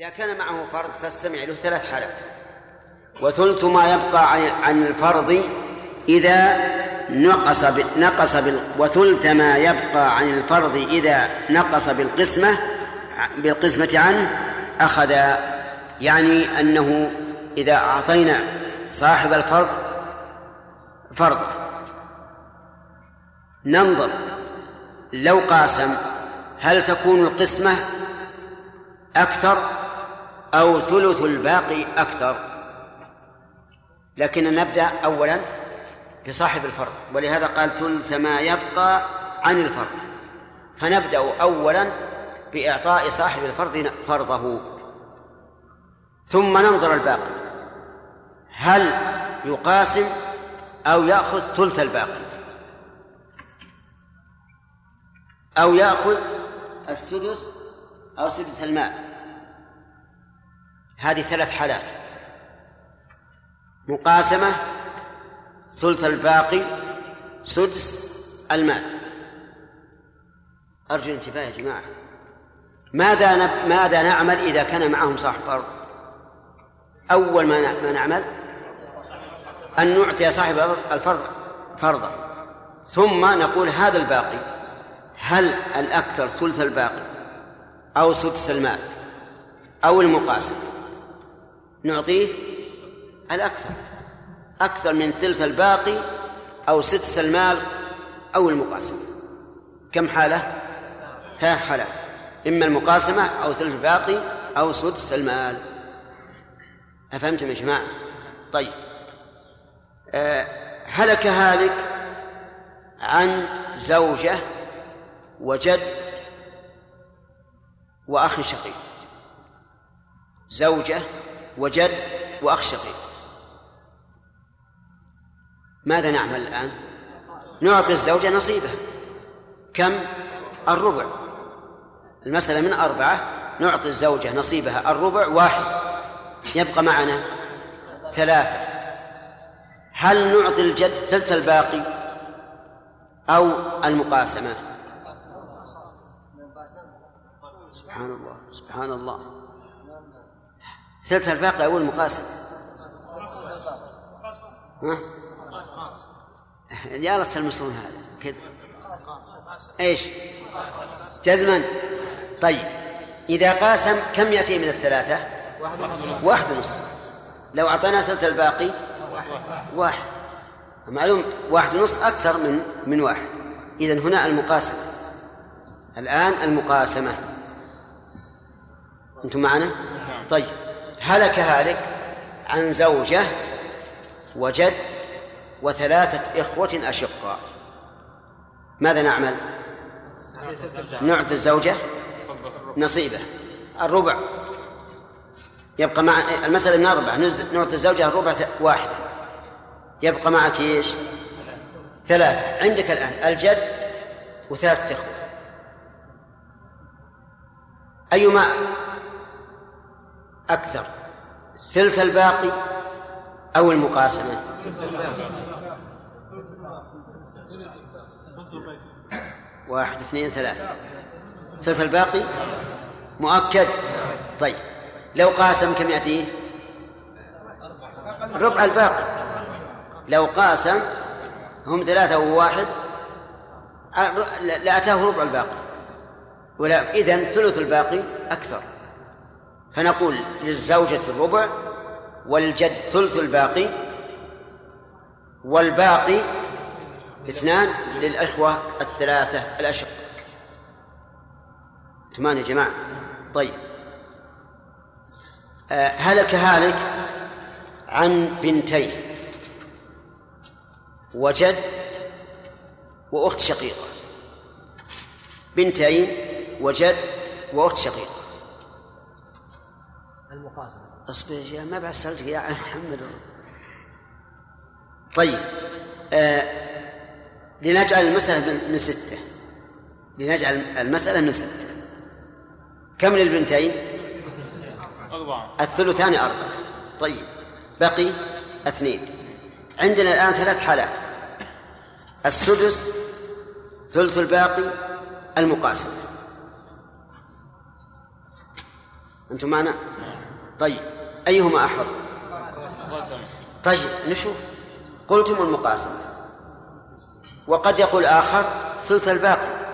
إذا كان معه فرض فاستمع له ثلاث حالات وثلث ما يبقى عن الفرض إذا نقص. نقص بال... وثلث ما يبقى عن الفرض إذا نقص بالقسمة بالقسمة عنه أخذ يعني أنه إذا أعطينا صاحب الفرض فرضه ننظر لو قاسم هل تكون القسمة أكثر أو ثلث الباقي أكثر. لكن نبدأ أولا بصاحب الفرض ولهذا قال ثلث ما يبقى عن الفرض. فنبدأ أولا بإعطاء صاحب الفرض فرضه. ثم ننظر الباقي. هل يقاسم أو يأخذ ثلث الباقي؟ أو يأخذ السدس أو سدس المال هذه ثلاث حالات. مقاسمة ثلث الباقي سدس المال. أرجو الانتباه يا جماعة. ماذا ماذا نعمل إذا كان معهم صاحب فرض أول ما ما نعمل أن نعطي صاحب الفرض فرضه ثم نقول هذا الباقي هل الأكثر ثلث الباقي أو سدس المال أو المقاسم نعطيه الأكثر أكثر من ثلث الباقي أو سدس المال أو المقاسمة. كم حالة؟ ثلاث حالات. إما المقاسمة أو ثلث الباقي أو سدس المال. أفهمتم يا جماعة؟ طيب. أه هلك هالك عن زوجة وجد وأخ شقيق زوجة وجد وأخ شقيق ماذا نعمل الآن؟ نعطي الزوجة نصيبها كم؟ الربع. المسألة من أربعة نعطي الزوجة نصيبها الربع واحد. يبقى معنا ثلاثة. هل نعطي الجد ثلث الباقي أو المقاسمة؟ سبحان الله. سبحان الله. ثلث الباقي أو المقاسمة ها؟ يا الله تلمسون هذا. كذا. إيش؟ جزما. طيب. إذا قاسم كم يأتي من الثلاثة؟ واحد ونصف لو أعطينا ثلث الباقي؟ واحد. معلوم واحد ونصف أكثر من من واحد. إذا هنا المقاسمة. الآن المقاسمة. أنتم معنا؟ طيب. هلك هالك عن زوجة وجد وثلاثة إخوة أشقاء. ماذا نعمل؟ نعطي الزوجة نصيبه. الربع. يبقى مع المسألة من أربعة نعطي الزوجة الربع واحدة. يبقى معك إيش؟ ثلاثة. عندك الآن الجد وثلاثة إخوة. أيما أكثر ثلث الباقي أو المقاسمة؟ واحد اثنين ثلاثة. ثلث الباقي مؤكد؟ طيب. لو قاسم كم يأتيه ربع الباقي. لو قاسم هم ثلاثة وواحد لأتاه ربع الباقي. ولا إذن ثلث الباقي أكثر. فنقول للزوجة الربع وللجد ثلث الباقي والباقي اثنان للإخوة الثلاثة الأشق تمام يا جماعة. طيب. آه هلك هالك عن بنتين وجد وأخت شقيقة. بنتين وجد وأخت شقيقة. المقاسمة أصبر يا ما بعد سألتك يا محمد. طيب آه لنجعل المسألة من ستة. لنجعل المسألة من ستة. كم للبنتين؟ أربعة. الثلثان أربعة. طيب بقي اثنين. عندنا الآن ثلاث حالات. السدس ثلث الباقي المقاسم. أنتم معنا؟ طيب أيهما أحظ طيب نشوف. قلتم المقاسمة. وقد يقول آخر ثلث الباقي.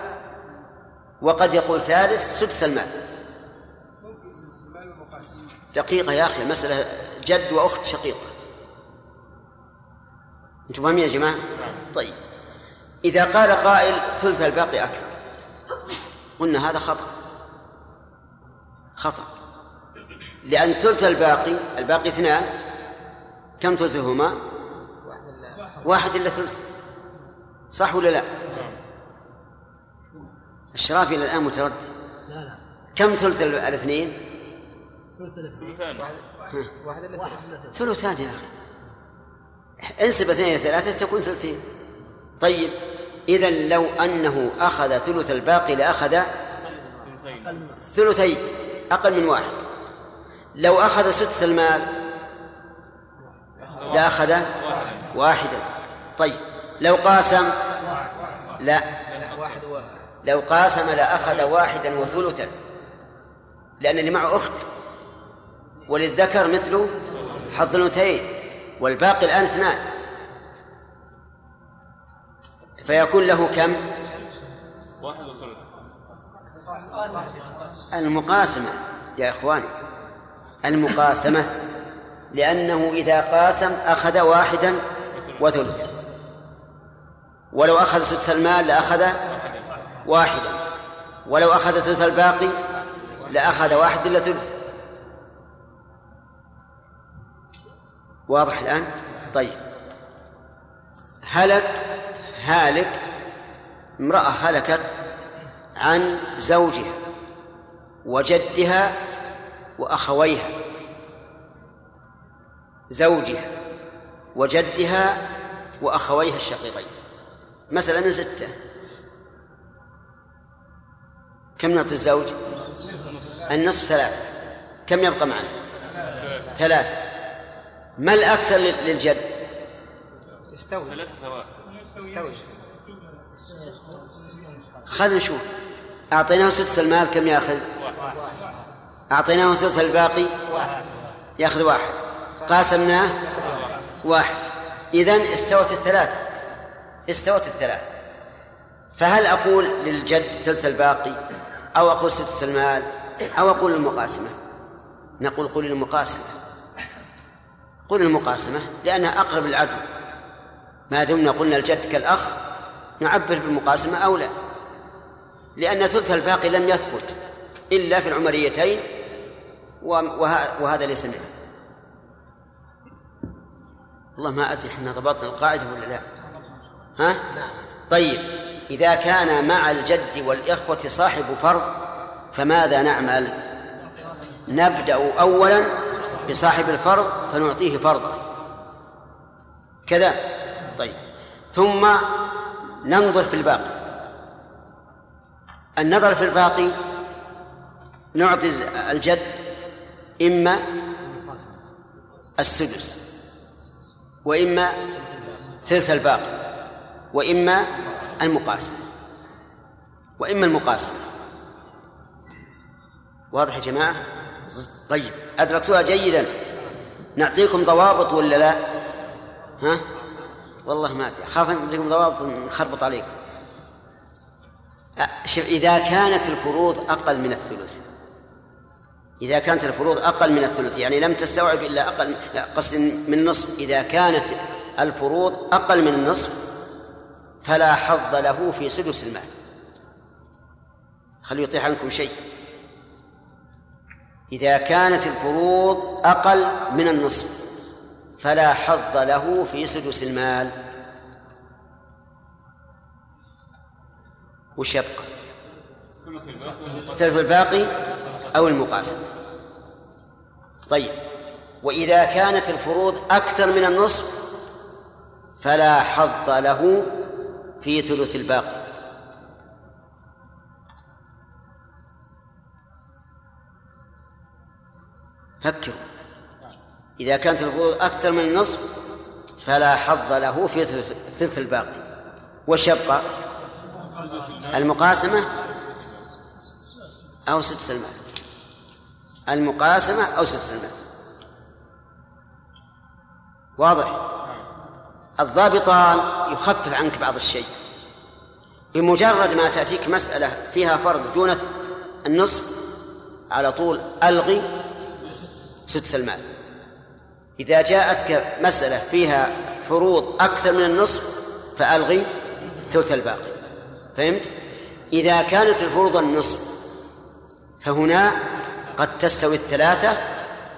وقد يقول ثالث سدس المال دقيقة يا أخي مسألة جد وأخت شقيقة. أنتم فاهمين يا جماعة؟ طيب. إذا قال قائل ثلث الباقي أكثر قلنا هذا خطأ. خطأ. لأن ثلث الباقي الباقي اثنان كم ثلثهما؟ واحد إلا ثلث. صح ولا لا؟ الشرافي إلى الآن متردد لا لا. كم ثلث الاثنين؟ ثلث الاثنين. واحد إلا ثلث. ثلثان يا أخي. انسب اثنين إلى ثلاثة تكون ثلثين. طيب إذا لو أنه أخذ ثلث الباقي لأخذ ثلثين أقل من واحد. لو أخذ سدس المال لأخذ واحدا. طيب لو قاسم لا. لو قاسم لأخذ واحدا وثلثا. لأن اللي معه أخت وللذكر مثل حظ الأنثيين والباقي الآن اثنان. فيكون له كم؟ واحد وثلث. المقاسمة. يا إخواني المقاسمة لأنه إذا قاسم أخذ واحدا وثلثا. ولو أخذ سدس المال لأخذ واحدا. ولو أخذ ثلث الباقي لأخذ واحد إلا ثلث. واضح الآن؟ طيب. هلك هالك امرأة هلكت عن زوجها وجدها وأخويها زوجها وجدها وأخويها الشقيقين. مثلا من ستة كم نعطي الزوج؟ النصف ثلاثة. كم يبقى معنا ثلاثة. ما الأكثر للجد؟ استوي ثلاثة سواء. استوي خلينا نشوف. أعطيناه سدس المال كم يأخذ؟ أعطيناه ثلث الباقي. يأخذ واحد. قاسمناه واحد. إذن استوت الثلاثة. استوت الثلاثة. فهل أقول للجد ثلث الباقي؟ أو أقول سدس المال؟ أو أقول المقاسمة نقول قل المقاسمة قل المقاسمة لأنها أقرب للعدل ما دمنا قلنا الجد كالأخ نعبر بالمقاسمة أو لا لأن ثلث الباقي لم يثبت إلا في العمريتين وهذا ليس منه. والله ما أدري إحنا ضبطنا القاعدة ولا لا. ها؟ طيب إذا كان مع الجد والإخوة صاحب فرض فماذا نعمل؟ نبدأ أولا بصاحب الفرض فنعطيه فرضه. كذا. طيب. ثم ننظر في الباقي. النظر في الباقي نعطي الجد إما السدس وإما ثلث الباقي وإما المقاسمة وإما المقاسمة واضح يا جماعة؟ طيب أدركتوها جيدا. نعطيكم ضوابط ولا لا؟ ها؟ والله ما أدري. أخاف نعطيكم ضوابط نخربط عليكم. إذا كانت الفروض أقل من الثلث. إذا كانت الفروض أقل من الثلث يعني لم تستوعب إلا أقل لا قصد من النصف إذا كانت الفروض أقل من النصف فلا حظ له في سدس المال. خلوا يطيح عنكم شيء. إذا كانت الفروض أقل من النصف فلا حظ له في سدس المال. وش يبقى؟ ثلث الباقي؟ أو المقاسم. طيب. وإذا كانت الفروض أكثر من النصف فلا حظ له في ثلث الباقي. فكروا. إذا كانت الفروض أكثر من النصف فلا حظ له في ثلث الباقي. وش يبقى؟ المقاسمة أو سدس المال المقاسمة أو سدس المال واضح؟ الضابطان يخفف عنك بعض الشيء. بمجرد ما تأتيك مسألة فيها فرض دون النصف على طول ألغي سدس المال إذا جاءتك مسألة فيها فروض أكثر من النصف فألغي ثلث الباقي. فهمت؟ إذا كانت الفروض النصف فهنا قد تستوي الثلاثة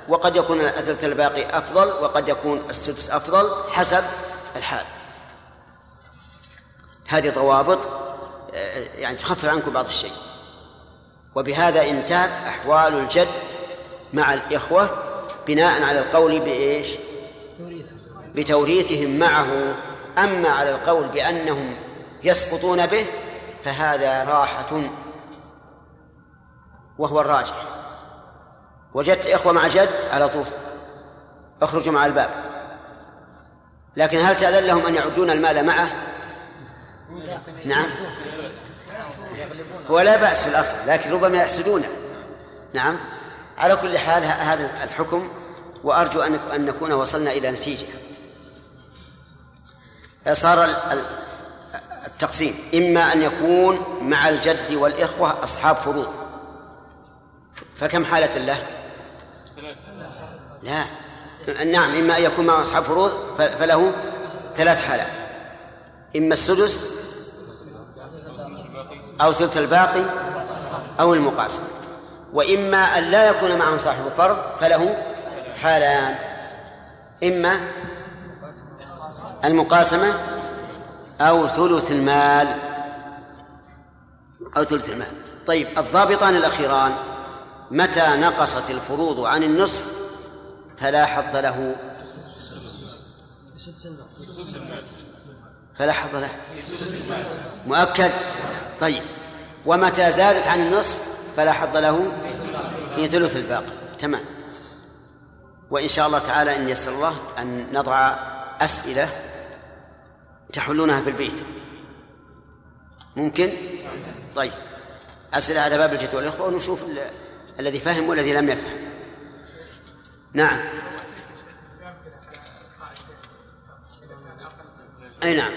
وقد يكون الثلث الباقي أفضل وقد يكون السدس أفضل حسب الحال. هذه ضوابط آه، يعني تخفف عنكم بعض الشيء. وبهذا انتهت أحوال الجد مع الإخوة بناء على القول بإيش؟ بتوريثهم معه. أما على القول بأنهم يسقطون به فهذا راحة. وهو الراجح. وجدت إخوة مع جد على طول. اخرجوا مع الباب. لكن هل تأذن لهم أن يعدون المال معه؟ نعم. ولا بأس في الأصل لكن ربما يحسدونه. نعم. على كل حال هذا الحكم وأرجو أن نكون وصلنا إلى نتيجة. صار التقسيم. إما أن يكون مع الجد والإخوة أصحاب فروض. فكم حالة له؟ لا. نعم إما أن يكون مع أصحاب فروض فله ثلاث حالات. إما السدس أو ثلث الباقي أو المقاسم وإما أن لا يكون معهم صاحب فرض فله حالان. إما المقاسمة أو ثلث المال. أو ثلث المال. طيب الضابطان الأخيران متى نقصت الفروض عن النصف؟ فلا حظ له. فلا حظ له. مؤكد. طيب. ومتى زادت عن النصف فلا حظ له في ثلث الباقي. تمام. وإن شاء الله تعالى إن يسر الله أن نضع أسئلة تحلونها في البيت. ممكن؟ طيب. أسئلة على باب الجد والإخوة ونشوف الذي فهم والذي لم يفهم. نعم. أي نعم.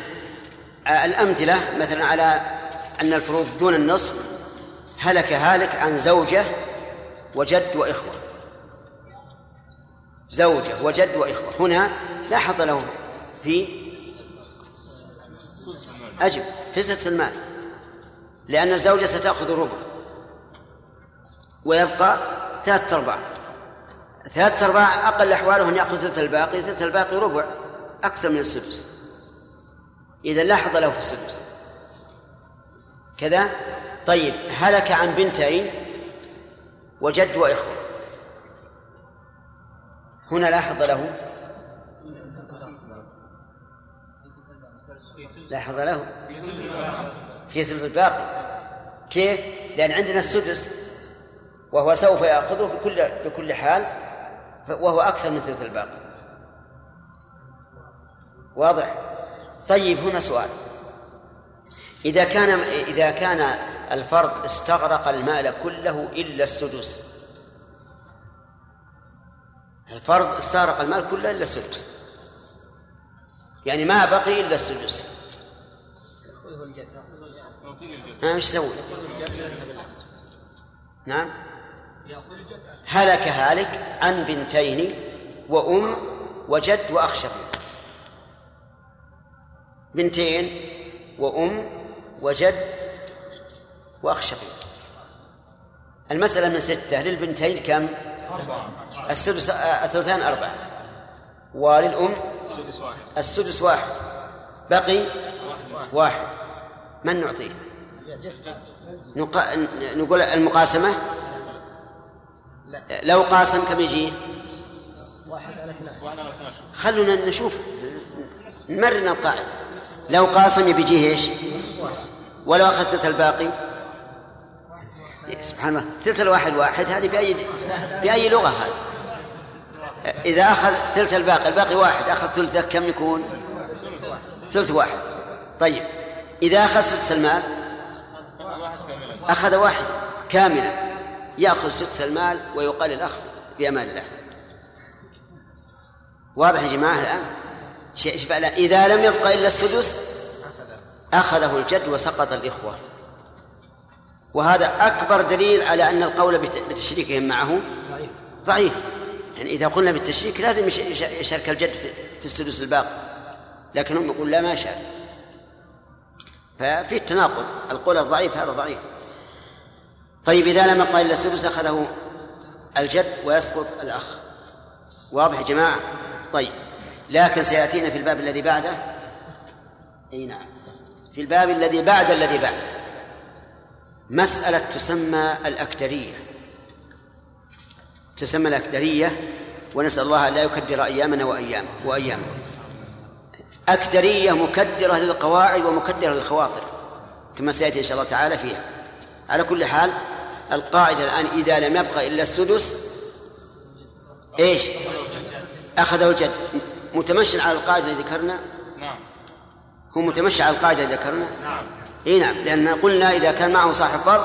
الأمثلة مثلا على أن الفروض دون النصف هلك هالك عن زوجة وجد وإخوة. زوجة وجد وإخوة. هنا لا حظ له في أجب في سدس المال. لأن الزوجة ستأخذ ربع ويبقى ثلاثة أرباع. ثلاثة أرباع أقل أحواله أن يأخذ ثلث الباقي ثلث الباقي ربع أكثر من السدس. إذا لا حظ له في السدس. كذا؟ طيب هلك عن بنتين وجد وإخوة. هنا لا حظ له. لا حظ له. في ثلث الباقي. كيف؟ لأن عندنا السدس وهو سوف يأخذه بكل بكل حال وهو أكثر من ثلث الباقي. واضح؟ طيب هنا سؤال. إذا كان إذا كان الفرض استغرق المال كله إلا السدس الفرض استغرق المال كله إلا السدس يعني ما بقي إلا السدس. ها إيش يسوي؟ نعم. هلك هالك عن بنتين وأم وجد وأخ شقيق بنتين وأم وجد وأخ شقيق المسألة من ستة للبنتين كم؟ أربعة السدس الثلثان أربعة. وللأم؟ السدس واحد. بقي؟ واحد. من نعطيه؟ نقول المقاسمة؟ لو قاسم كم يجي؟ خلونا نشوف نمرن القاعدة. لو قاسم بيجيه إيش؟ ولو أخذ ثلث الباقي. سبحان الله. ثلث الواحد واحد هذه بأي بأي لغة هذه؟ إذا أخذ ثلث الباقي الباقي واحد أخذ ثلثه كم يكون؟ ثلث واحد. طيب إذا أخذ ثلث المال أخذ واحد كاملا. يأخذ سدس المال ويقال الأخ بأمان الله. واضح يا جماعة الآن؟ إذا لم يبقى إلا السدس أخذه الجد وسقط الإخوة. وهذا أكبر دليل على أن القول بتشريكهم معه ضعيف. يعني إذا قلنا بالتشريك لازم يشارك الجد في السدس الباقي. لكنهم يقول لا ما شاء ففي التناقض. القول الضعيف هذا ضعيف. طيب إذا لم يقل إلا السدس أخذه الجد ويسقط الأخ. واضح يا جماعة؟ طيب لكن سيأتينا في الباب الذي بعده. أي نعم. في الباب الذي بعد الذي بعده. مسألة تسمى الأكدرية. تسمى الأكدرية ونسأل الله أن لا يكدر أيامنا وأيام وأيامكم. أكدرية مكدرة للقواعد ومكدرة للخواطر كما سيأتي إن شاء الله تعالى فيها. على كل حال القاعدة الآن إذا لم يبقى إلا السدس إيش؟ أخذه الجد. متمشي على القاعدة اللي ذكرنا؟ نعم. هو متمشي على القاعدة اللي ذكرنا؟ نعم. إي نعم لأن قلنا إذا كان معه صاحب فرض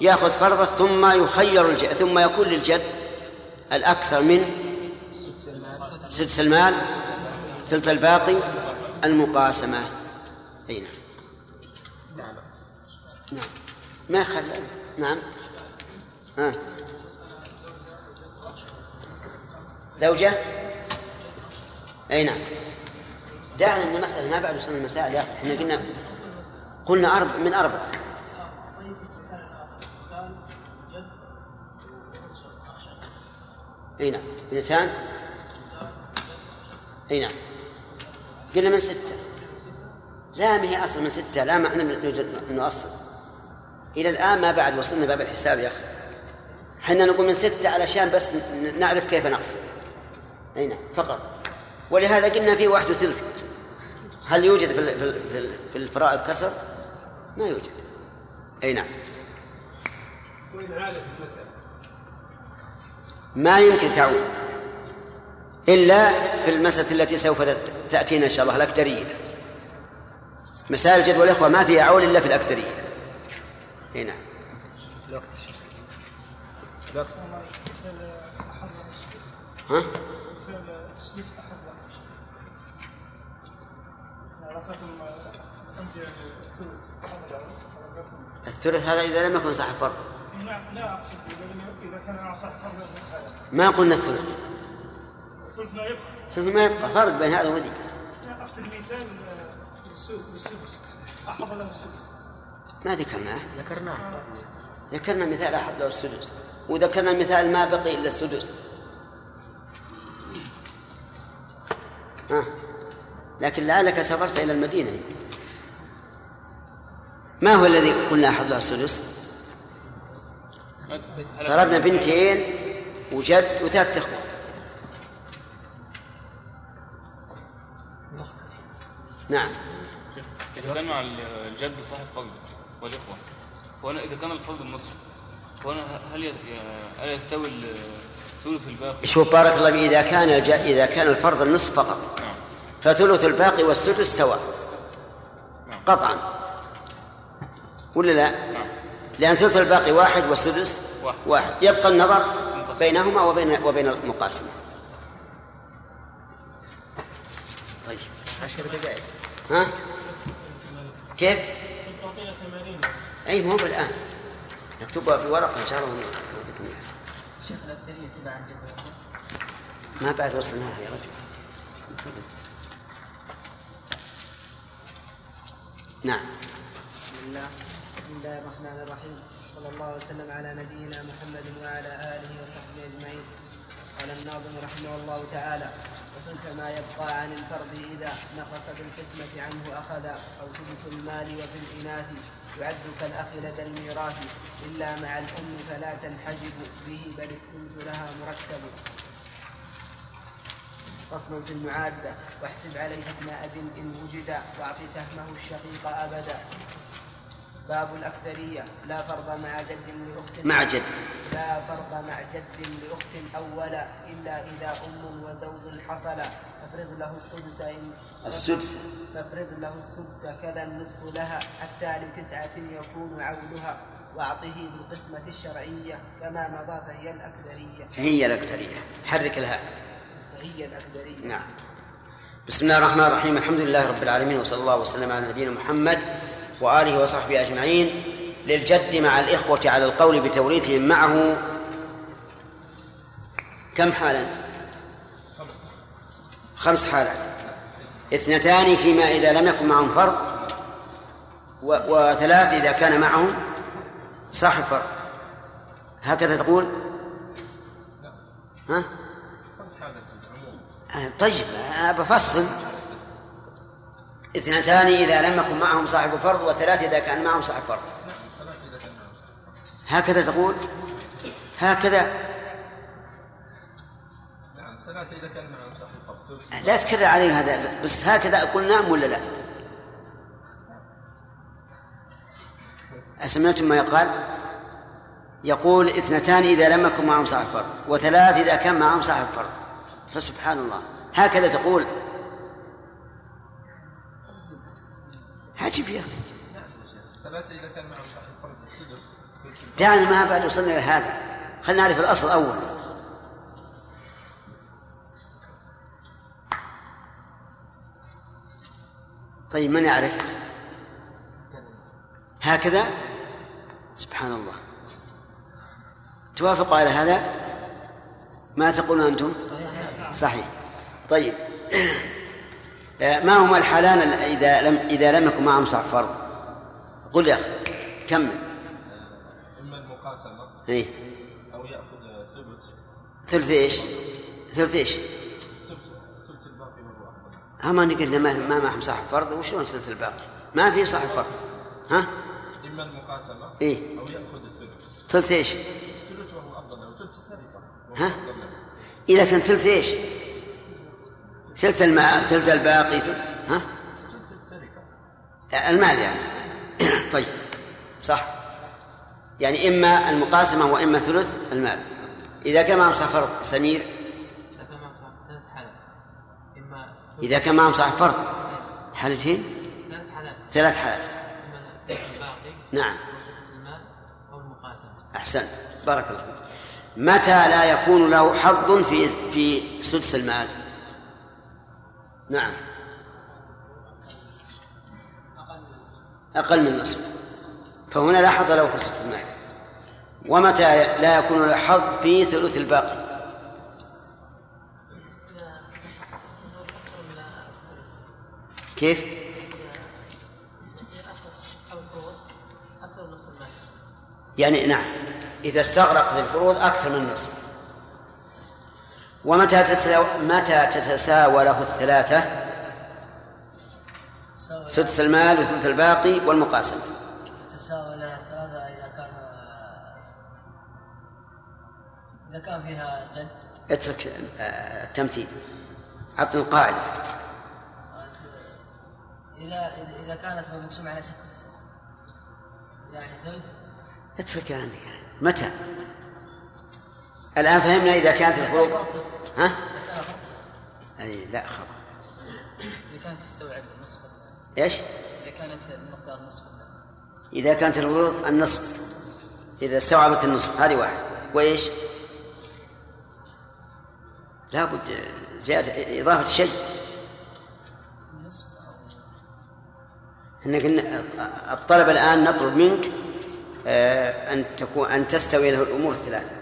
يأخذ فرضه ثم يخير الجد ثم يكون للجد الأكثر من سدس المال ثلث الباقي المقاسمة. أي نعم. نعم. نعم. ما خل نعم. ها. زوجة؟ أي نعم. دعنا من المسألة ما بعد وصلنا المسائل يا أخي إحنا قلنا قلنا أربع من أربع. أي نعم. اثنتان أي نعم. قلنا من ستة. لا ما هي أصل من ستة. لا معنى أنه أصل إلى الآن ما بعد وصلنا باب الحساب يا أخي. حنا نقول من ستة علشان بس نعرف كيف نقسم أي نعم فقط. ولهذا قلنا فيه واحد وثلث. هل يوجد في في الفرائض كسر؟ ما يوجد. أي نعم. ما يمكن تعود. إلا في المسألة التي سوف تأتينا إن شاء الله الأكدرية. مسائل الجد والإخوة ما فيها عول إلا في الأكدرية. إي نعم. ها؟ الثلث هذا إذا لم يكن صاحب فرض لا أقصد إذا كان صاحب فرض ما قلنا الثلث؟ الثلث ما يبقى الثلث ما يبقى فرق بين هذا وذي أقصد مثال للسدس أحضر له السدس ما ذكرناه. ذكرناه. ذكرنا مثال أحد له السدس وذكرنا مثال ما بقي إلا السدس. ها. لكن لعلك سافرت إلى المدينة. ما هو الذي قلنا أحد له السدس؟ ضربنا بنتين وجد وثلاث إخوة. نعم. كان مع الجد صاحب فضل. والإخوة فهنا إذا كان الفرض النصف فهنا هل هل يستوي الثلث الباقي؟ شوف بارك الله فيك إذا كان الج... إذا كان الفرض النصف فقط نعم. فثلث الباقي والسدس سواء نعم. قطعا ولا لا؟ نعم. لأن ثلث الباقي واحد والسدس واحد, واحد. يبقى النظر بينهما وبين وبين المقاسمة طيب عشر دقائق ها؟ كيف؟ أي مو بالآن. نكتبها في ورقة إن شاء الله شيخ تبع عن ما بعد وصلناها يا رجل. نعم. بسم الله. بسم الله الرحمن الرحيم. صلى الله وسلم على نبينا محمد وعلى آله وصحبه أجمعين. قال الناظم رحمه الله تعالى وتلك ما يبقى عن الفرد إذا نقص بالقسمة عنه أخذ أو سدس المال وفي الإناث يعد كالأخ لدى الميراث إلا مع الأم فلا تنحجب به بل الثلث لها مركب فصل في المعادة. واحسب عليه ابن أب إن وجد واعط سهمه الشقيق أبدا. باب الأكثرية. لا فرض مع جد لأخت مع جد. لا فرض مع جد لأخت أولا إلا إذا أم وزوج حصل فافرض له السدس إن السدس. فافرض له السدس كذا النصف لها حتى لتسعة يكون عولها. وأعطه بالقسمة الشرعية كما مضى فهي الأكثرية. هي الأكثرية. حرك الهاء فهي الأكثرية. نعم. بسم الله الرحمن الرحيم. الحمد لله رب العالمين وصلى الله وسلم على نبينا محمد وآله وصحبه أجمعين للجد مع الإخوة على القول بتوريثهم معه. كم حالا؟ خمس حالات. اثنتان فيما إذا لم يكن معهم فرض و... وثلاث إذا كان معهم صاحب فرض. هكذا تقول؟ ها؟ طيب بفصل اثنتان إذا لم يكن معهم صاحب فرض وثلاث إذا كان معهم صاحب فرض. هكذا تقول؟ هكذا. نعم ثلاثة إذا كان معهم صاحب فرض. لا تكرر علي هذا بس هكذا أقول نعم ولا لا؟ أسمعتم ما يقال؟ يقول اثنتان إذا لم يكن معهم صاحب فرض وثلاث إذا كان معهم صاحب فرض. فسبحان الله. هكذا تقول. عجيب يا أخي. ثلاثة إذا كان معهم صاحب السدس دعنا ما بعد وصلنا إلى هذا. خلينا نعرف الأصل أول. طيب من يعرف؟ هكذا؟ سبحان الله. توافقوا على هذا؟ ما تقولون أنتم؟ صحيح. طيب. ما هما الحالان إذا لم إذا لم يكن معهم صح فرض قل يا أخي كمل إما المقاسمة إيه أو يأخذ ثلث ثلث إيش؟ ثلث إيش؟ ثلث الباقي والواحد أما قلنا ما ما معهم صاحب فرض وشلون ثلث الباقي؟ ما في صاحب فرض ها؟ إما المقاسمة إيه أو يأخذ الثلث ثلث إيش؟ ثلث وهو أفضل له ثلث ها؟ إذا كان ثلث إيش؟ ثلث المال ثلث الباقي ثلث ها؟ المال يعني. طيب. صح. يعني إما المقاسمة وإما ثلث المال. إذا كان معهم فرض سمير؟ إذا كان معهم صاحب فرض. حالتين ثلاث حالات ثلاث حالات. نعم. أحسنت. بارك الله. متى لا يكون له حظ في في سدس المال؟ نعم. أقل من نصف. فهنا لا حظ له في سدس المال. ومتى لا يكون له حظ في ثلث الباقي؟ كيف؟ يعني نعم. إذا استغرقت الفروض أكثر من النصف ومتى تتساوى متى تتساوى له الثلاثة؟ سدس المال وثلث الباقي والمقاسمة لها الثلاثة إذا كان إذا كان فيها جد. اترك آه، التمثيل. أعطني القاعدة. إذا إذا كانت مقسومة على ستة ستة. يعني ثلث. اترك يعني. متى؟ الآن فهمنا إذا كانت الفروض ها؟ أي لا خطأ. إذا كانت تستوعب نصف إيش؟ إذا كانت المقدار نصف. إذا كانت الفروض النصف. إذا استوعبت النصف هذه واحد. وإيش؟ لابد زيادة إضافة شيء. قلنا الطلب الآن نطلب منك آه، أن تكون أن تستوي له الأمور الثلاثة.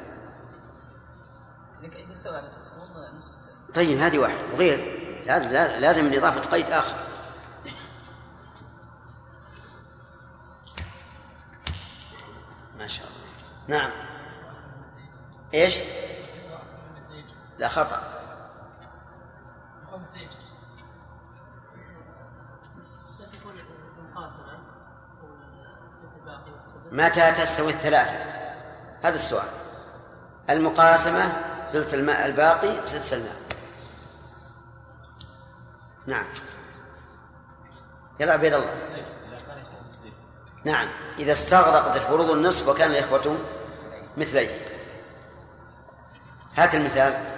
طيب هذه واحد. وغير لا- لا- لازم من إضافة قيد آخر. ما شاء الله. نعم. إيش؟ لا خطأ. متى تستوي الثلاثة؟ هذا السؤال. المقاسمة ثلث الماء الباقي سدس الماء نعم. يلا عبيد الله. نعم. إذا استغرقت الفروض النصف وكان الإخوة مثليه هات المثال.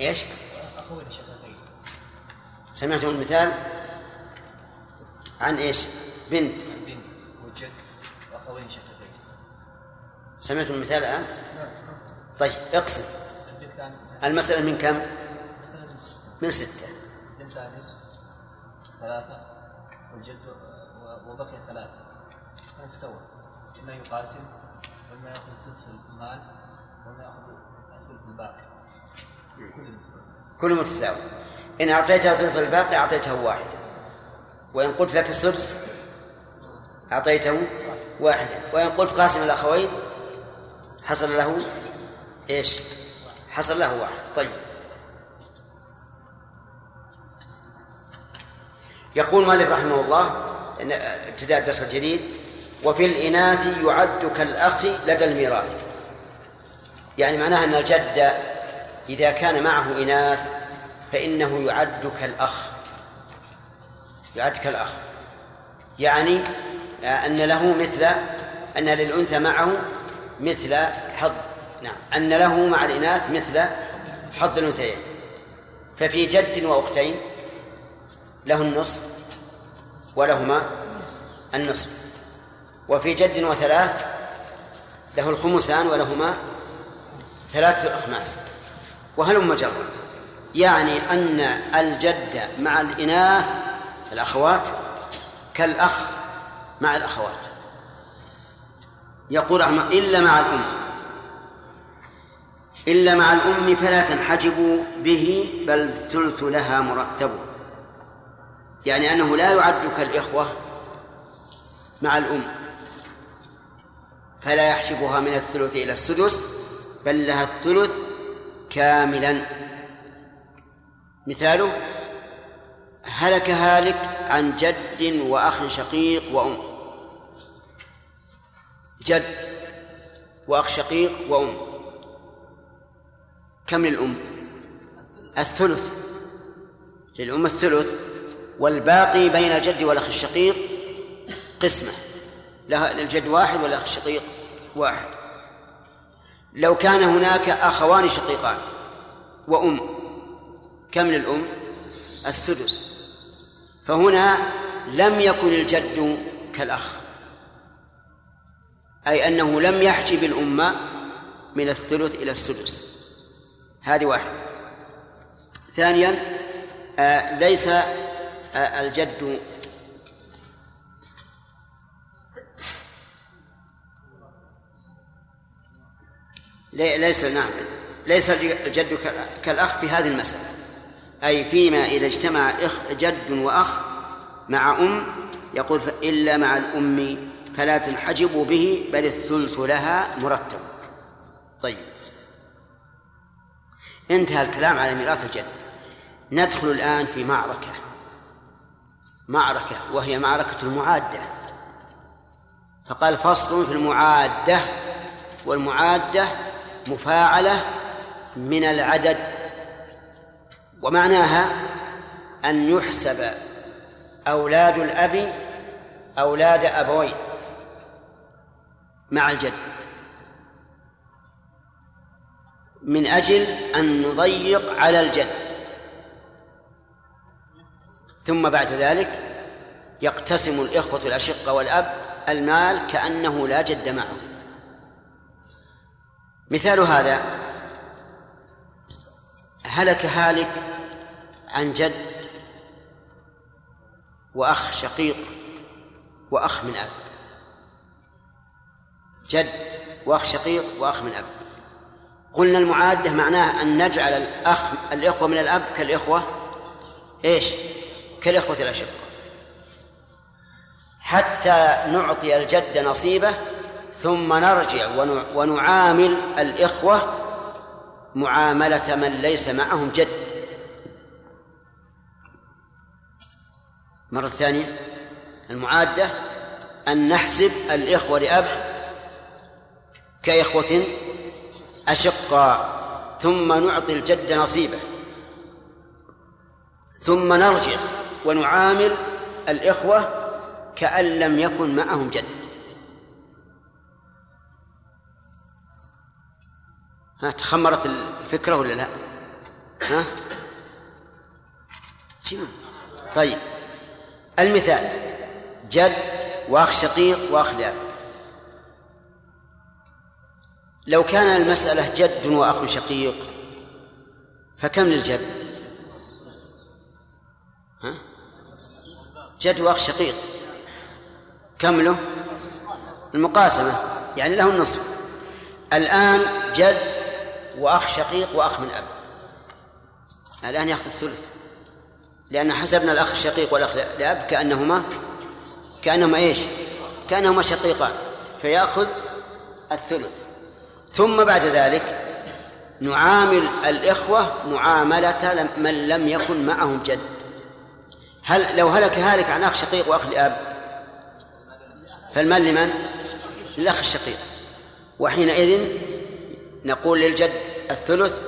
إيش؟ أخوين شقيقين سمعتم المثال عن إيش؟ بنت. بنت. وجد وأخوين شقيقين سمعتم المثال الآن؟ طيب اقسم المسألة من كم؟ من ستة. الآن نصف ثلاثة والجد وبقي ثلاثة. فنستوى. إما يقاسم وإما يأخذ السدس المال وإما يأخذ الثلث الباقي. كل متساوي. إن أعطيتها ثلث الباقي أعطيته واحدا وإن قلت لك السدس أعطيته واحدا وإن قلت قاسم الأخوين حصل له إيش؟ حصل له واحد. طيب. يقول مالك رحمه الله ابتداء الدرس الجديد وفي الإناث يعد كالأخ لدى الميراث. يعني معناها أن الجد إذا كان معه إناث فإنه يعد كالأخ يعد كالأخ يعني أن له مثل أن للأنثى معه مثل حظ. نعم. أن له مع الإناث مثل حظ الأنثيين. ففي جد وأختين له النصف ولهما النصف. وفي جد وثلاث له الخمسان ولهما ثلاثة أخماس وهلم جرا يعني أن الجد مع الإناث الأخوات كالأخ مع الأخوات. يقول رحمه إلا مع الأم. إلا مع الأم فلا تنحجب به بل الثلث لها مرتب. يعني أنه لا يعد كالإخوة مع الأم. فلا يحجبها من الثلث إلى السدس بل لها الثلث كاملا. مثاله هلك هالك عن جد وأخ شقيق وأم. جد وأخ شقيق وأم. كم للأم؟ الثلث. للأم الثلث والباقي بين الجد والأخ الشقيق قسمة. لها للجد واحد والأخ الشقيق واحد. لو كان هناك أخوان شقيقان وأم كم للأم؟ السدس. فهنا لم يكن الجد كالأخ أي أنه لم يحجب الأمة من الثلث إلى السدس. هذه واحدة. ثانيا آه ليس آه الجد ليس نعم ليس الجد كال- كالأخ في هذه المسألة. أي فيما إذا اجتمع إخ جد وأخ مع أم يقول إلا مع الأم فلا تنحجب به بل الثلث لها مرتب. طيب. انتهى الكلام على ميراث الجد. ندخل الآن في معركة. معركة وهي معركة المعادة. فقال فصل في المعادة والمعادة مفاعلة من العدد ومعناها أن يحسب أولاد الأب أولاد أبوين مع الجد. من أجل أن نضيق على الجد. ثم بعد ذلك يقتسم الإخوة الأشقة والأب المال كأنه لا جد معه. مثال هذا هلك هالك عن جد وأخ شقيق وأخ من أب. جد وأخ شقيق وأخ من أب. قلنا المعادة معناها أن نجعل الأخ الإخوة من الأب كالإخوة إيش؟ كالإخوة الأشقة حتى نعطي الجد نصيبه ثم نرجع ونع- ونعامل الإخوة معاملة من ليس معهم جد. مرة ثانية المعادة أن نحسب الإخوة لأب كإخوة أشقاء ثم نعطي الجد نصيبه. ثم نرجع ونعامل الإخوة كأن لم يكن معهم جد. ها تخمرت الفكرة ولا لا؟ ها طيب المثال جد وأخ شقيق وأخ لاب لو كان المسألة جد وأخ شقيق فكم للجد؟ ها؟ جد وأخ شقيق كم له؟ المقاسمة يعني له النصف الآن جد وأخ شقيق وأخ من أب. الآن يأخذ الثلث لأن حسبنا الأخ الشقيق والأخ لأب كأنهما كأنهما إيش؟ كأنهما شقيقان. فيأخذ الثلث. ثم بعد ذلك نعامل الإخوة معاملة من لم يكن معهم جد. هل لو هلك هالك عن أخ شقيق وأخ لأب فالمال لمن؟ للأخ الشقيق. وحينئذ نقول للجد الثلث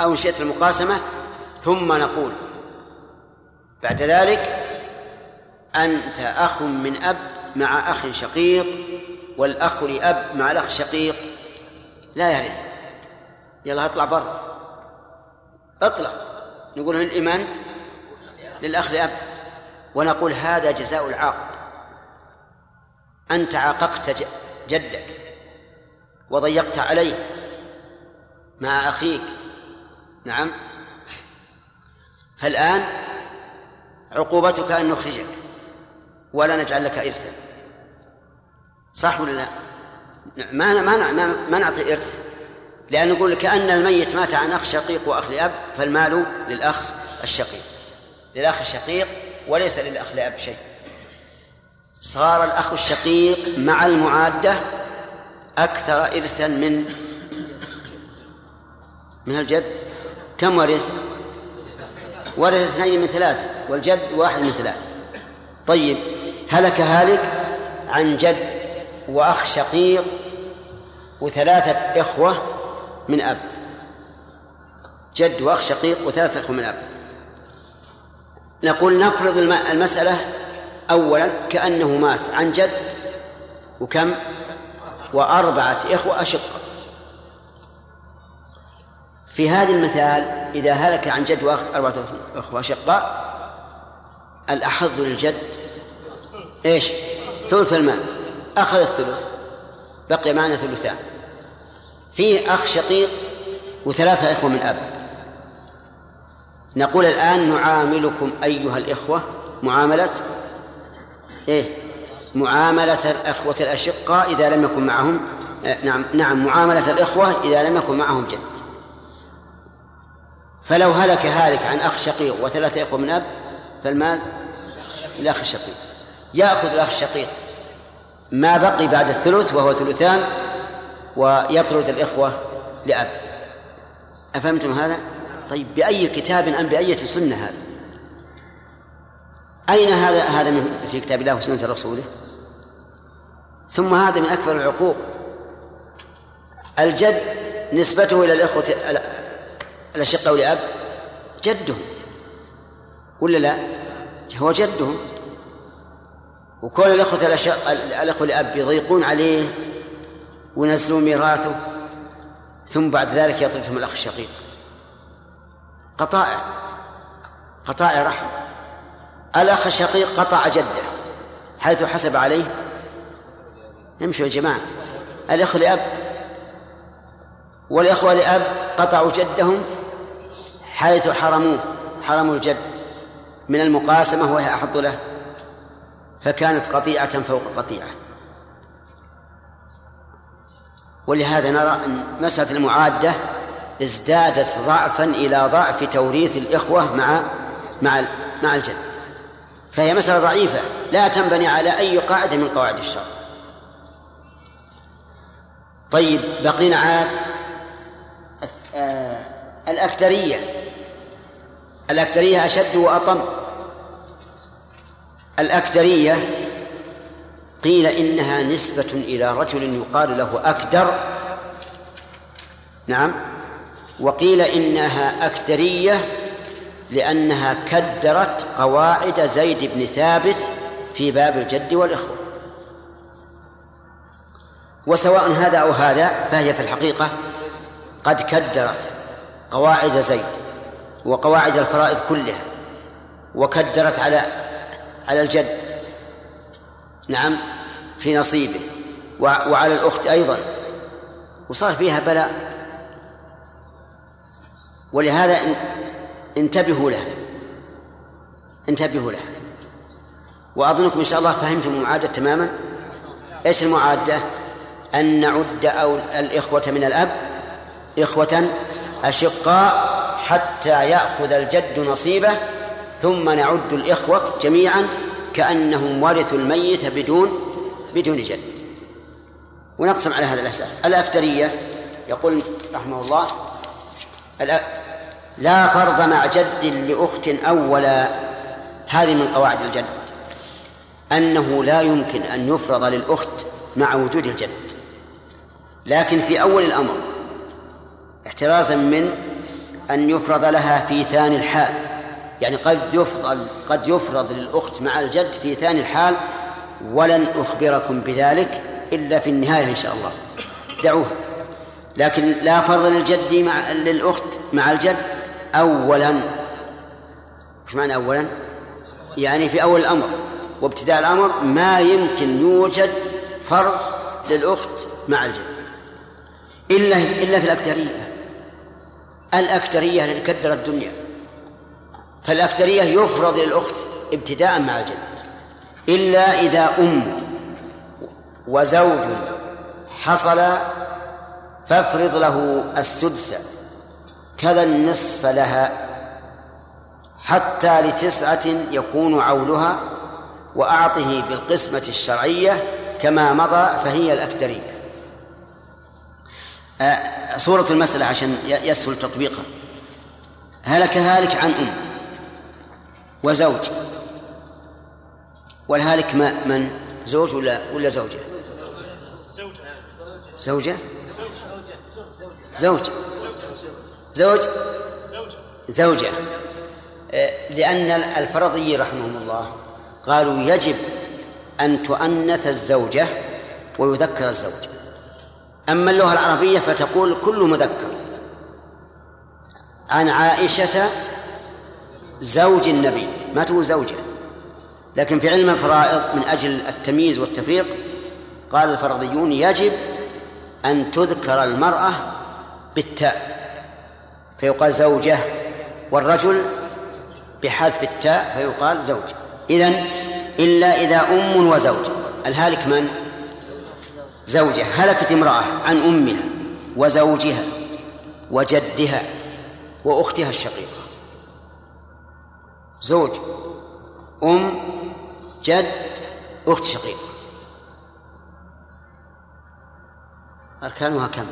أو إن شئت المقاسمة ثم نقول بعد ذلك أنت أخ من أب مع أخ شقيق والأخ لأب مع الأخ الشقيق لا يرث يلا اطلع برا. اطلع. نقول الإيمان للأخ لأب. ونقول هذا جزاء العاق أنت عاققت جدك وضيقت عليه. مع أخيك. نعم. فالآن عقوبتك أن نخرجك. ولا نجعل لك إرثا صح ولا لا؟ ما ما ما نعطي إرث. لأن نقول كأن الميت مات عن أخ شقيق وأخ لأب فالمال للأخ الشقيق. للأخ الشقيق وليس للأخ لأب شيء. صار الأخ الشقيق مع المعادة أكثر إرثا من من الجد كم ورث؟ ورث اثنين من ثلاثة والجد واحد من ثلاثة. طيب هلك هالك عن جد وأخ شقيق وثلاثة إخوة من أب. جد وأخ شقيق وثلاثة إخوة من أب. نقول نفرض المسألة أولا كأنه مات عن جد وكم؟ وأربعة إخوة أشقة. في هذا المثال إذا هلك عن جد وأربعة إخوة أشقاء الأحظ للجد إيش؟ ثلث المال أخذ الثلث. بقي معنا ثلثان. فيه أخ شقيق وثلاثة إخوة من أب. نقول الآن نعاملكم أيها الإخوة معاملة إيه؟ معاملة الأخوة الأشقاء إذا لم يكن معهم آه، نعم نعم معاملة الإخوة إذا لم يكن معهم جد. فلو هلك هالك عن أخ شقيق وثلاثة إخوة من أب فالمال للأخ الشقيق يأخذ الأخ الشقيق ما بقي بعد الثلث وهو ثلثان ويطرد الإخوة لأب أفهمتم هذا؟ طيب بأي كتاب أم بأية سنة هذا؟ أين هذا هذا من في كتاب الله وسنة رسوله؟ ثم هذا من أكبر العقوق الجد نسبته إلى الإخوة الأشقة لأب؟ جدهم. ولا لا؟ هو جدهم. وكل الأخوة الأخوة لأب يضيقون عليه وينزلون ميراثه ثم بعد ذلك يطردهم الأخ الشقيق. قطائع. قطائع رحم. الأخ الشقيق قطع جده حيث حسب عليه. امشوا يا جماعة. الأخ لأب والإخوة لأب قطعوا جدهم حيث حرموه حرموا الجد. من المقاسمة وهي أحظ له. فكانت قطيعة فوق قطيعة. ولهذا نرى أن مسألة المعادة ازدادت ضعفا إلى ضعف توريث الإخوة مع مع مع الجد. فهي مسألة ضعيفة. لا تنبني على أي قاعدة من قواعد الشرع. طيب بقينا عاد الأكثرية. الأكثرية أشد وأطم. الأكدرية قيل إنها نسبة إلى رجل يقال له أكدر. نعم. وقيل إنها أكدرية لأنها كدرت قواعد زيد بن ثابت في باب الجد والإخوة. وسواء هذا أو هذا فهي في الحقيقة قد كدرت قواعد زيد. وقواعد الفرائض كلها وكدرت على على الجد. نعم في نصيبه. وعلى الأخت أيضا. وصار فيها بلاء. ولهذا انتبهوا له انتبهوا له وأظنكم إن شاء الله فهمتم المعادة تماما. إيش المعادة؟ أن نعد أو الإخوة من الأب إخوة أشقاء حتى يأخذ الجد نصيبه ثم نعد الإخوة جميعا كأنهم ورثوا الميت بدون بدون جد. ونقسم على هذا الأساس. الأكثرية يقول رحمه الله لا فرض مع جد لأخت أولا. هذه من قواعد الجد. أنه لا يمكن أن يفرض للأخت مع وجود الجد. لكن في أول الأمر احترازا من أن يفرض لها في ثاني الحال. يعني قد يفرض قد يفرض للأخت مع الجد في ثاني الحال ولن أخبركم بذلك إلا في النهاية إن شاء الله. دعوها. لكن لا فرض للجد مع للأخت مع الجد أولا. وش معنى أولا؟ يعني في أول الأمر وابتداء الأمر ما يمكن يوجد فرض للأخت مع الجد. إلا إلا في الأكثرية. الأكثرية التي الدنيا. فالأكثرية يفرض للأخت ابتداء مع الجد إلا إذا أم وزوج حصل فافرض له السدس كذا النصف لها حتى لتسعة يكون عولها وأعطه بالقسمة الشرعية كما مضى فهي الأكثرية. صورة المسألة عشان يسهل تطبيقها. هلك هالك عن أم وزوج. والهالك ما من؟ زوج ولا ولا زوجة؟ زوجة. زوج زوج؟ زوجة. آه، لأن الفرضي رحمهم الله قالوا يجب أن تؤنث الزوجة ويذكر الزوج أما اللغة العربية فتقول كل مذكر. عن عائشة زوج النبي ما تقول زوجة لكن في علم الفرائض من أجل التمييز والتفريق قال الفرضيون يجب أن تذكر المرأة بالتاء. فيقال زوجة والرجل بحذف التاء فيقال زوج. إذن إلا إذا أم وزوج. الهالك من؟ زوجة هلكت امرأة عن أمها وزوجها وجدها وأختها الشقيقة. زوج أم جد أخت شقيقة. أركانها كم؟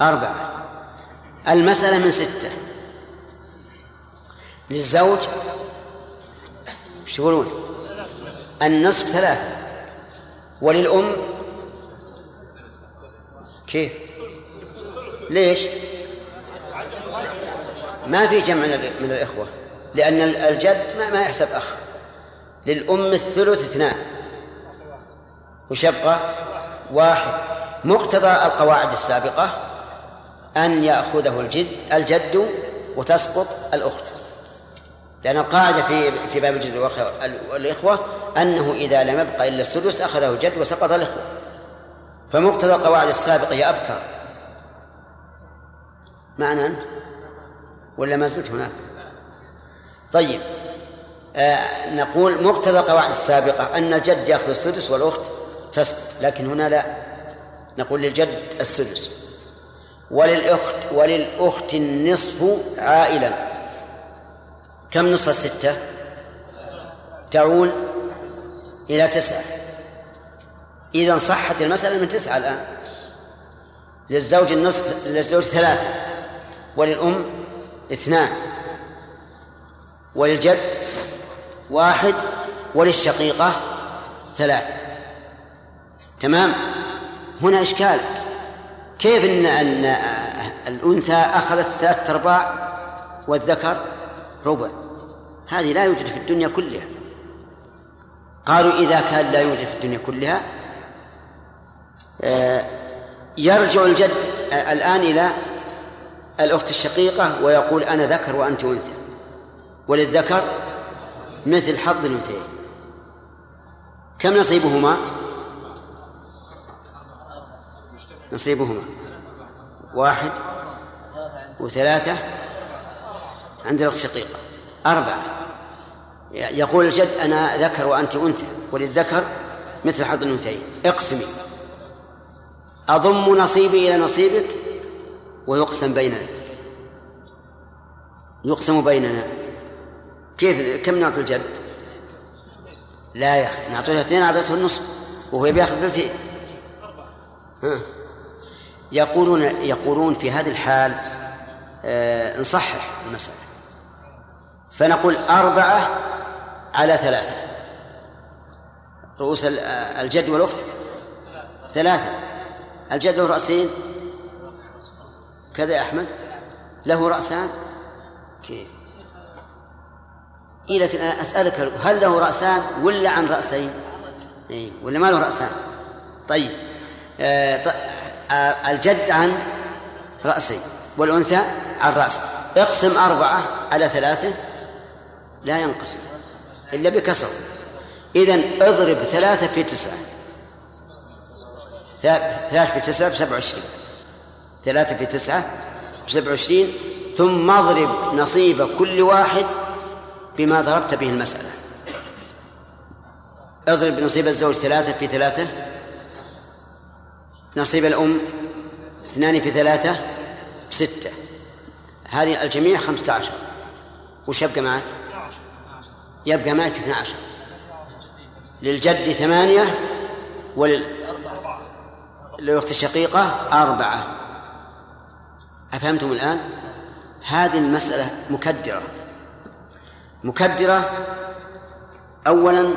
أربعة. المسألة من ستة. للزوج إيش يقولون؟ النصف ثلاثة. وللأم كيف؟ ليش؟ ما في جمع من الإخوة لأن الجد ما, يحسب أخ للأم الثلث اثنان وش يبقى؟ واحد مقتضى القواعد السابقة أن يأخذه الجد الجد وتسقط الأخت لأن القاعدة في في باب الجد والإخوة أنه إذا لم يبقى إلا السدس أخذه الجد وسقط الإخوة فمقتضى القواعد السابقة أبكر معنا أنت ولا ما زلت هناك؟ طيب. آه نقول مقتضى القواعد السابقة أن الجد يأخذ السدس والأخت تسقط لكن هنا لا. نقول للجد السدس. وللأخت وللأخت النصف عائلا. كم نصف الستة؟ تعول إلى تسعة. إذا صحت المسألة من تسعة الآن. للزوج النصف للزوج ثلاثة. وللأم اثنان. وللجد واحد. وللشقيقة ثلاثة. تمام؟ هنا إشكال. كيف إن أن الأنثى أخذت ثلاثة أرباع والذكر ربع؟ هذه لا يوجد في الدنيا كلها. قالوا إذا كان لا يوجد في الدنيا كلها يرجع الجد الآن إلى الأخت الشقيقة ويقول أنا ذكر وأنت أنثى. وللذكر مثل حظ الأنثيين. كم نصيبهما؟ نصيبهما. واحد وثلاثة عند الأخت الشقيقة. أربعة. يقول الجد أنا ذكر وأنت أنثى. وللذكر مثل حظ الأنثيين. اقسمي. أضم نصيبي إلى نصيبك ويقسم بيننا. يقسم بيننا. كيف كم نعطي الجد؟ لا يا أخي نعطيه اثنين أعطيته النصف وهو بياخذ ثلثين ها؟ يقولون يقولون في هذه الحال آه نصحح المسألة. فنقول أربعة على ثلاثة. رؤوس الجد والأخت؟ ثلاثة. الجد له رأسين؟ كذا يا أحمد. له رأسان؟ كيف؟ إيه لكن أنا أسألك هل له رأسان ولا عن رأسين؟ إيه ولا ما له رأسان؟ طيب. آه آه الجد عن رأسين والأنثى عن رأس اقسم أربعة على ثلاثة لا ينقسم إلا بكسر. إذا اضرب ثلاثة في تسعة. ثلاثة في تسعة بسبع وعشرين. ثلاثة في تسعة بسبع وعشرين. ثم اضرب نصيب كل واحد بما ضربت به المسألة. اضرب نصيب الزوج ثلاثة في ثلاثة. نصيب الأم اثنان في ثلاثة ستة هذه الجميع خمسة عشر. وش يبقى معك؟ يبقى معك اثنى عشر. للجد ثمانية ولل للأخت الشقيقة أربعة. أفهمتم الآن؟ هذه المسألة مكدرة. مكدرة أولا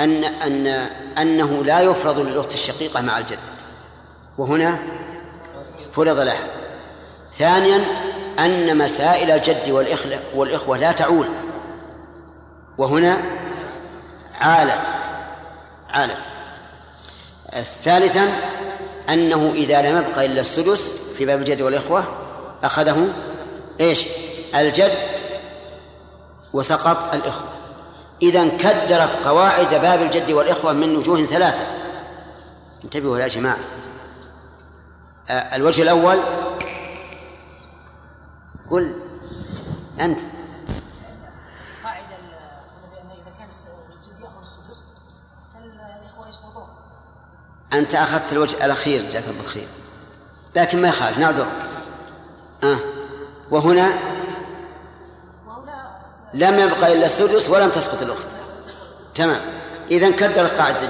أن أن أنه لا يفرض للأخت الشقيقة مع الجد. وهنا فرض لها. ثانيا أن مسائل الجد والإخوة والإخوة لا تعول. وهنا عالت عالت. ثالثا أنه إذا لم يبق إلا السدس في باب الجد والإخوة أخذه إيش؟ الجد وسقط الإخوة. إذا كدرت قواعد باب الجد والإخوة من وجوه ثلاثة. انتبهوا يا جماعة. الوجه الأول قل أنت. أنت أخذت الوجه الأخير جزاك الله خير. لكن ما يخالف نعذرك آه. وهنا لم يبقى إلا السدس ولم تسقط الأخت. تمام. إذا كدرت قاعدة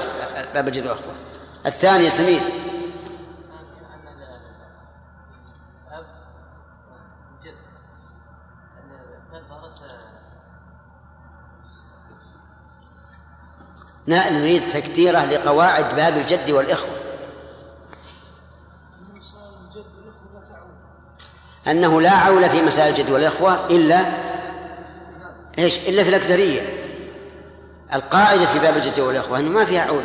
باب الجد والأخوة الثانية سمير. نريد تكديره لقواعد باب الجد والإخوة. أنه لا عول في مسائل الجد والإخوة إلا إيش؟ إلا في الأكثرية. القاعدة في باب الجد والإخوة أنه ما فيها عول.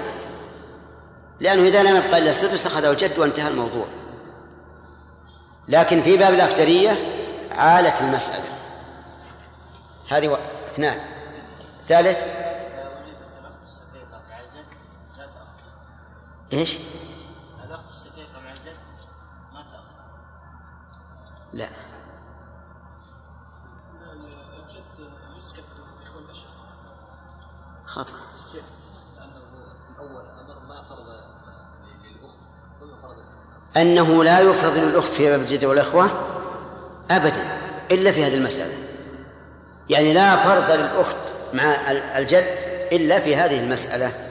لأنه إذا لم يبقى إلا السدس أخذه الجد وانتهى الموضوع. لكن في باب الأكثرية عالت المسألة. هذه اثنان. ثالث إيش؟ الأخت الشقيقة مع الجد ما تأخذ. لا. الجد الأشقاء خطأ لأنه في الأول أمر ما فرض للأخت ثم فرض أنه لا يفرض للأخت في باب الجد والإخوة أبدا إلا في هذه المسألة. يعني لا فرض للأخت مع الجد إلا في هذه المسألة.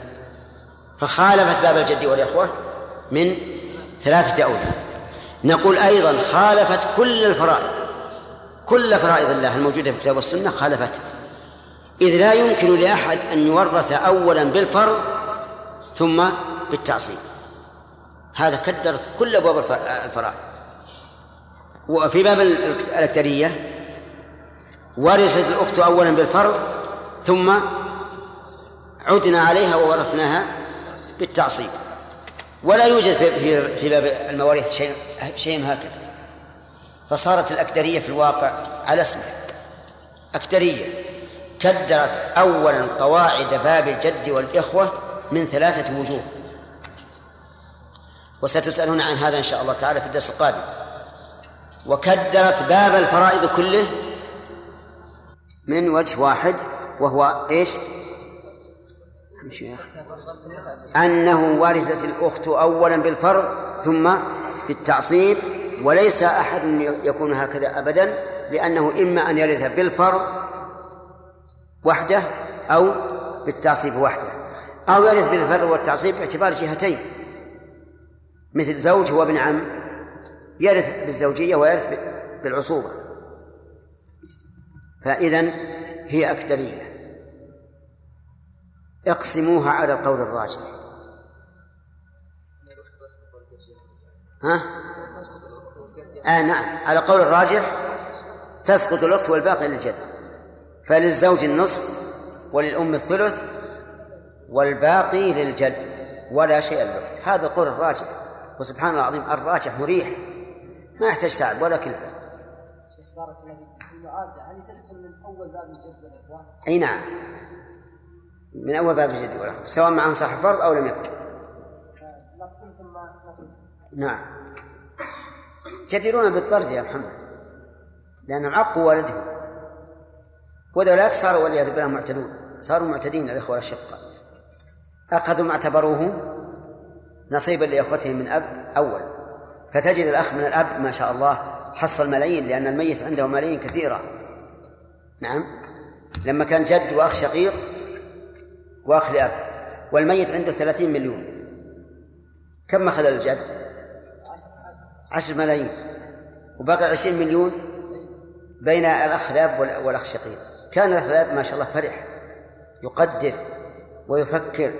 فخالفت باب الجد والإخوة من ثلاثة أوجه. نقول أيضا خالفت كل الفرائض كل فرائض الله الموجودة في الكتاب والسنة خالفت. إذ لا يمكن لأحد أن يورث أولا بالفرض ثم بالتعصيب. هذا كدر كل أبواب الفرائض. وفي باب الأكثرية ورثت الأخت أولا بالفرض ثم عدنا عليها وورثناها بالتعصيب. ولا يوجد في في باب المواريث شيء شيء هكذا. فصارت الأكدرية في الواقع على اسمه أكدرية كدرت أولا قواعد باب الجد والإخوة من ثلاثة وجوه. وستسألون عن هذا إن شاء الله تعالى في الدرس القادم. وكدرت باب الفرائض كله من وجه واحد وهو إيش؟ شيخ. أنه ورثت الأخت أولا بالفرض ثم بالتعصيب وليس أحد يكون هكذا أبدا لأنه إما أن يرث بالفرض وحده أو بالتعصيب وحده. أو يرث بالفرض والتعصيب باعتبار جهتين مثل زوج هو ابن عم يرث بالزوجية ويرث بالعصوبة. فإذا هي أكدرية اقسموها على القول الراجح. ها؟ آه نعم. على قول الراجح تسقط الأخت والباقي للجد. فللزوج النصف وللأم الثلث والباقي للجد ولا شيء للأخت. هذا القول الراجح وسبحان الله العظيم الراجح مريح. ما يحتاج تعب ولا كلمة شيخ بارك الله فيك. المعادة هل تدخل من أول باب الجد والإخوان؟ أي نعم. من أول باب الجد والأخوة سواء معهم صاحب فرض أو لم يكن. نعم. جديرون بالطرد يا محمد لأنهم عقوا والدهم. وذولاك صاروا والعياذ بالله معتدون صاروا معتدين الإخوة الأشقاء. أخذوا ما اعتبروه نصيبا لإخوتهم من أب أول. فتجد الأخ من الأب ما شاء الله حصل ملايين لأن الميت عنده ملايين كثيرة. نعم. لما كان جد وأخ شقيق وأخ لأب والميت عنده ثلاثين مليون. كم أخذ الجد؟ عشر ملايين. وبقي عشرين مليون بين الأخ لأب والأخ الشقيق كان الأخ لأب ما شاء الله فرح. يقدر ويفكر.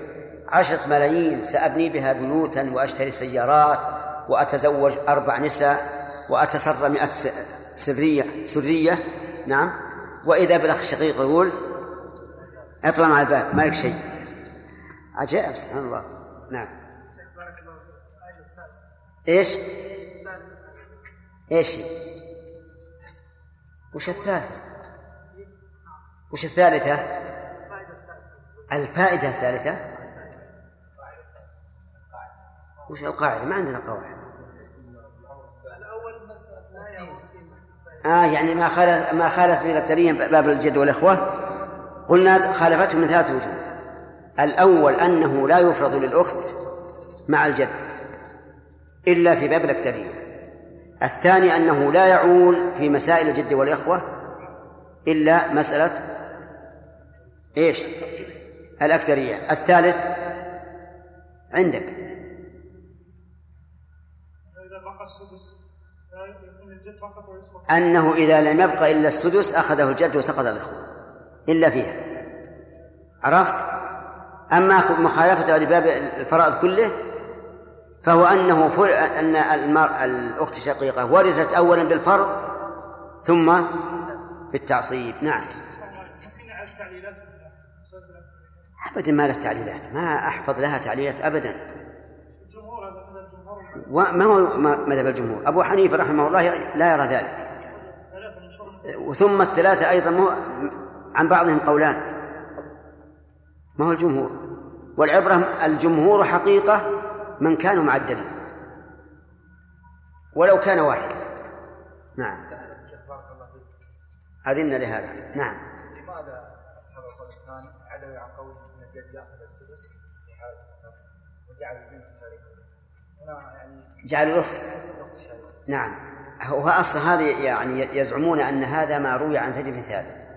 عشرة ملايين سأبني بها بيوتا وأشتري سيارات وأتزوج أربع نساء وأتسرى مئة سرية سرية. نعم. وإذا بالأخ الشقيق يقول اطلع مع الباب ما لك شيء عجائب سبحان الله نعم إيش؟ إيش؟ وش الثالثة؟ وش الثالثة؟ الفائدة الثالثة وش القاعدة؟ ما عندنا قواعد آه يعني ما خالف ما خالف التريم باب الجد والإخوة قلنا خالفته من ثلاث وجوه. الأول أنه لا يفرض للأخت مع الجد إلا في باب الأكترية. الثاني أنه لا يعول في مسائل الجد والإخوة إلا مسألة إيش؟ الأكترية. الثالث عندك. أنه إذا لم يبق إلا السدس أخذه الجد وسقط الإخوة. إلا فيها. عرفت؟ أما مخالفته لباب الفرائض كله فهو أنه فر... أن المر... الأخت الشقيقة ورثت أولا بالفرض ثم بالتعصيب. نعم. أبدا ما لها تعليلات. ما أحفظ لها تعليلات أبدا. وما هو مذهب الجمهور؟ أبو حنيفة رحمه الله لا يرى ذلك. وثم الثلاثة أيضا عن بعضهم قولان. ما هو الجمهور؟ والعبرة الجمهور حقيقة من كانوا مع الدليل ولو كان واحدا. نعم. أذن لهذا. نعم. لماذا أصحاب القول الثاني عدلوا عن قول أن الجد يأخذ السدس في حالة الفقر وجعل البنت شريكة؟ هنا يعني جعل الأخت. نعم. هو أصل هذه يعني يزعمون أن هذا ما روي عن زيد بن ثابت.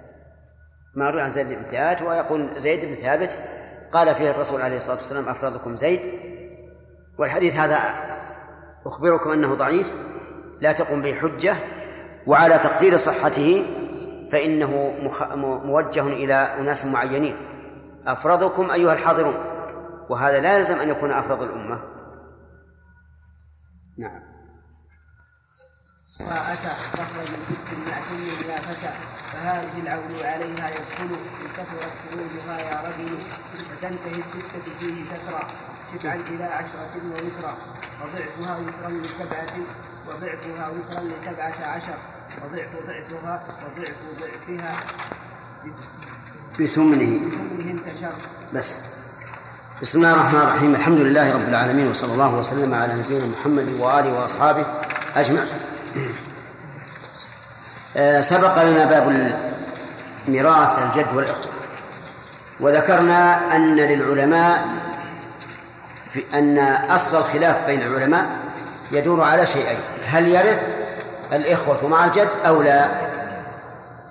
ما روي عن زيد بن ثابت ويقول زيد بن ثابت قال فيه الرسول عليه الصلاة والسلام أفرادكم زيد. والحديث هذا أخبركم أنه ضعيف لا تقوم به حجة وعلى تقدير صحته فإنه مخ... موجه إلى أناس معينين. أفرضكم أيها الحاضرون. وهذا لا يلزم أن يكون أفرض الأمة. نعم. وأتى فخرج ست مئتين يا فتى فهذه العول عليها يدخل إن كثرت خروجها يا رجل فتنتهي الستة فيه سترا تسعا إلى عشرة ووترا وضعفها وترا لسبعة وضعفها وترا لسبعة عشر. وضعف ضعفها وضعف ضعفها. بثمنه. بثمنه انتشر. بس. بسم الله الرحمن الرحيم. الحمد لله رب العالمين وصلى الله وسلم على نبينا محمد وآله وأصحابه أجمعين. سبق لنا باب ميراث الجد والإخوة وذكرنا أن للعلماء في أن أصل الخلاف بين العلماء يدور على شيئين. هل يرث الإخوة مع الجد أو لا؟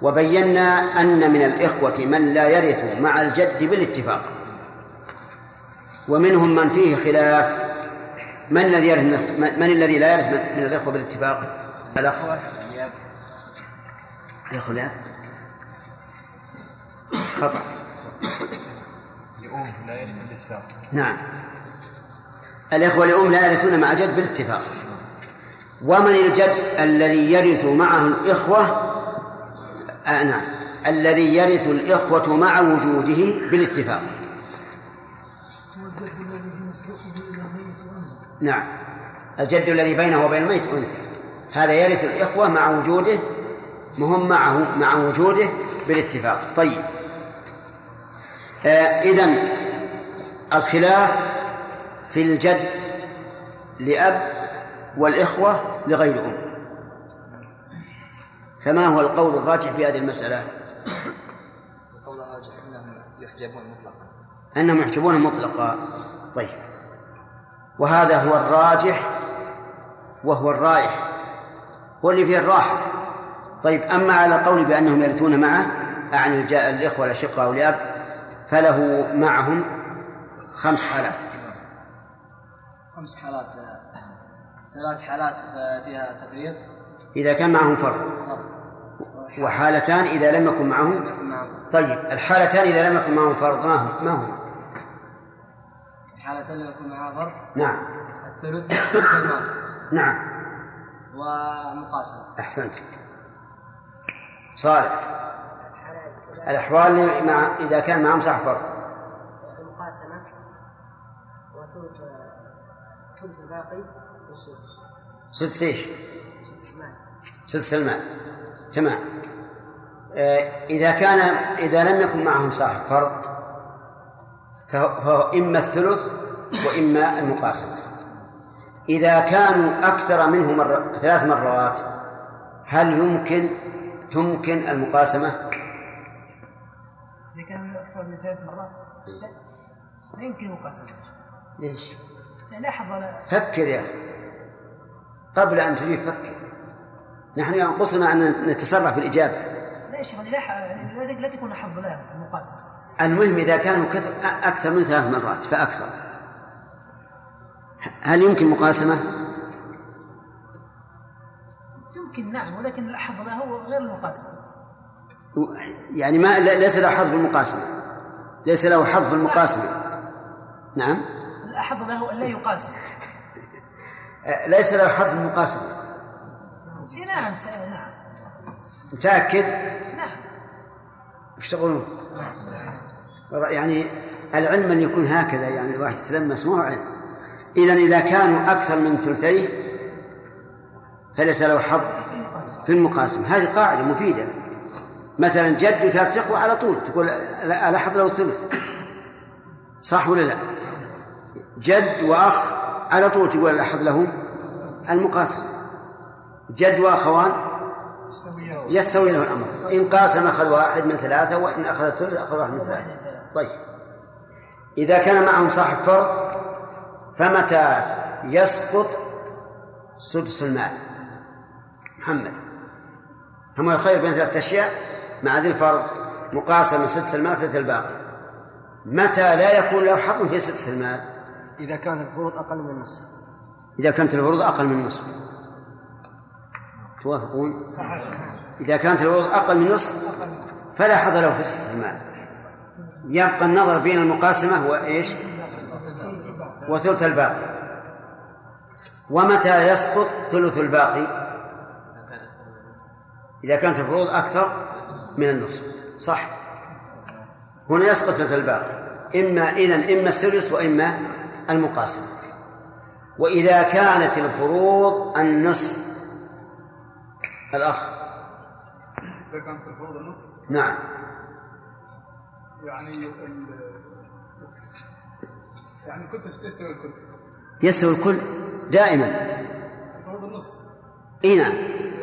وبينا أن من الإخوة من لا يرث مع الجد بالاتفاق. ومنهم من فيه خلاف. من الذي يرث من الذي لا يرث من الإخوة بالاتفاق؟ الأخ. الأخ لا خطأ. لأم لا يرث بالاتفاق نعم. الإخوة لأم لا يرثون مع جد بالاتفاق. ومن الجد الذي يرث معه الإخوة؟ آه نعم. الذي يرث الإخوة مع وجوده بالاتفاق. نعم. الجد الذي بينه وبين الميت أنثى. هذا يرث الإخوة مع وجوده مهم معه مع وجوده بالاتفاق. طيب. آه إذن الخلاف في الجد لأب والإخوة لغير أم. فما هو القول الراجح في هذه المسألة؟ القول الراجح أنهم يحجبون مطلقا. أنهم يحجبون مطلقا. طيب. وهذا هو الراجح وهو الرايح هو اللي فيه الراحة. طيب أما على قول بأنهم يرثون معه أعني الإخوة الأشقاء الأب فله معهم خمس حالات. خمس حالات ثلاث حالات فيها تفريط. إذا كان معهم فرد وحالتان إذا لم يكن معهم. طيب الحالتان إذا لم يكن معهم فرد ما هم؟ ما هم؟ الحالتان لم يكن معها فرد نعم. الثلث نعم. ومقاسمة. أحسنت. صالح. الأحوال اللي مع إذا كان معهم صاحب فرد المقاسمة وثلث ثلث الباقي والسدس سدس إيش؟ سدس مال. سدس المال. تمام. آه، إذا كان إذا لم يكن معهم صاحب فرض فهو, فهو إما الثلث وإما المقاسمة. إذا كانوا أكثر منه مرة ثلاث مرات هل يمكن تمكن المقاسمة؟ إذا كان أكثر من ثلاث مرات لا, لا يمكن مقاسمة ليش؟ لاحظ على فكر يا أخي. قبل أن تجيب فكر. نحن ينقصنا أن نتسرع في الإجابة لا يا شيخ لا لا تكون حظ لها المقاسمة. المهم إذا كانوا كثر أكثر من ثلاث مرات فأكثر. هل يمكن مقاسمة؟ يمكن نعم ولكن الأحظ له هو غير المقاسمة يعني ما ليس له حظ في المقاسمة ليس له حظ في المقاسمة نعم الأحظ له أن لا يقاسم ليس له حظ في المقاسمة نعم. نعم متأكد؟ نعم وش تقولون؟ يعني العلم اللي يكون هكذا يعني الواحد يتلمس ما هو علم إذا إذا كانوا أكثر من ثلثيه فليس له حظ في المقاسمة هذه قاعدة مفيدة. مثلا جد وثلاث إخوة على طول تقول على حظ له الثلث؟ صح ولا لا؟ جد وأخ على طول تقول الأحظ لهم المقاسمة جد وأخوان يستوي له الأمر. إن قاسم أخذ واحد من ثلاثة وإن أخذ الثلث أخذ واحد من ثلاثة. طيب. إذا كان معهم صاحب فرض فمتى يسقط سدس المال محمد. هم يخير بين ثلاثة أشياء مع ذي الفرض مقاسمة سدس المال ثلث الباقي. متى لا يكون له حظ في سدس المال إذا كانت الفروض أقل من النصف. إذا كانت الفروض أقل من النصف. توافقون؟ إذا كانت الفروض أقل من النصف فلا حظ له في سدس المال يبقى النظر بين المقاسمة وإيش؟ وثلث الباقي. ومتى يسقط ثلث الباقي؟ إذا كانت الفروض أكثر من النصف. صح. هنا يسقط ثلث الباقي. إما إذن إما الثلث وإما المقاسمة وإذا كانت الفروض النصف. الأخ. إذا كانت الفروض النصف. نعم. يعني يعني كنت تستوي الكل. يستوي الكل دائما. الفروض النصف إي نعم.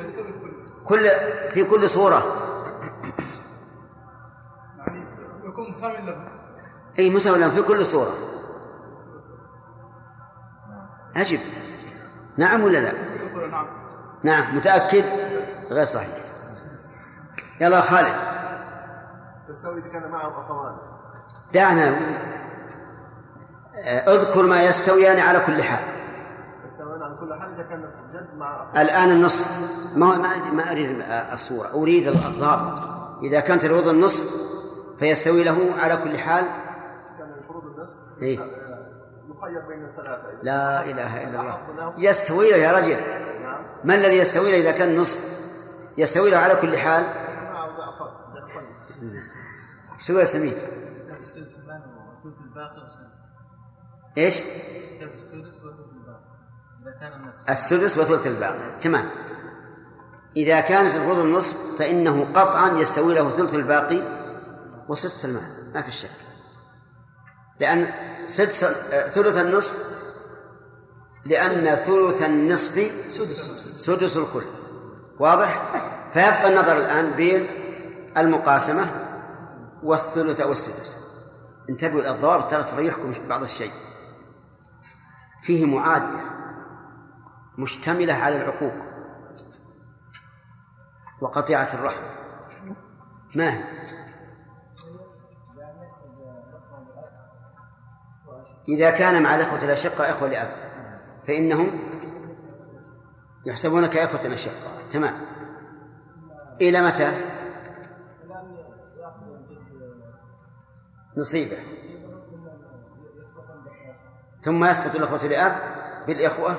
يستوي الكل. كل في كل صورة. يعني يكون مساوي له. إي مساوي له في كل صورة. أجب نعم ولا لا؟ نعم. نعم متأكد؟ غير صحيح. يلا خالد. تستوي إذا كان معه أخوان دعنا. اذكر ما يستويان على كل حال. يستوون على كل حال إذا كان جد مع الآن النصف. ما هو- ما أريد الصورة. أريد الضابط. إذا كانت الوضع النصف فيستوي له على كل حال. كان الفروض النصف. إيه. يخير بين الثلاثة. لا إله إلا الله. يستوي له يا رجل. نعم. ما الذي يستوي له إذا كان نصف يستوي له على كل حال. شو يا سمير الباقي النصف السدس وثلث الباقي. تمام. إذا كانت الفروض النصف فإنه قطعا يستوي له ثلث الباقي وسدس المال. ما في شك. لأن سدس آه، ثلث النصف لأن ثلث النصف سدس سدس الكل. واضح؟ فيبقى النظر الآن بين المقاسمة والثلث أو السدس انتبهوا الضوابط ترى تريحكم بعض الشيء. فيه معادة مشتملة على العقوق وقطيعة الرحم ما هي؟ إذا كان مع الإخوة الأشقة إخوة لأب فإنهم يحسبون كإخوة الأشقة تمام إلى متى؟ نصيبه ثم يسقط الأخوة لأب بالإخوة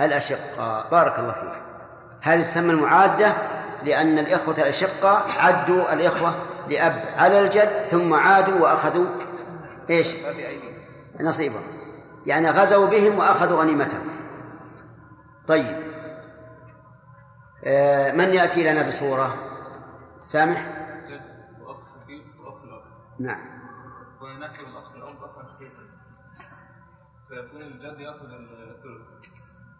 الأشقاء بارك الله فيك. هذه تسمى المعادة لأن الإخوة الأشقاء عدوا الإخوة لأب على الجد ثم عادوا وأخذوا إيش؟ نصيبهم. يعني غزوا بهم وأخذوا غنيمتهم. طيب. آه من يأتي لنا بصورة؟ سامح؟ جد شقيق نعم. ونحسب الأخ الأب اخا شقيقا فيكون الجد يأخذ الثلث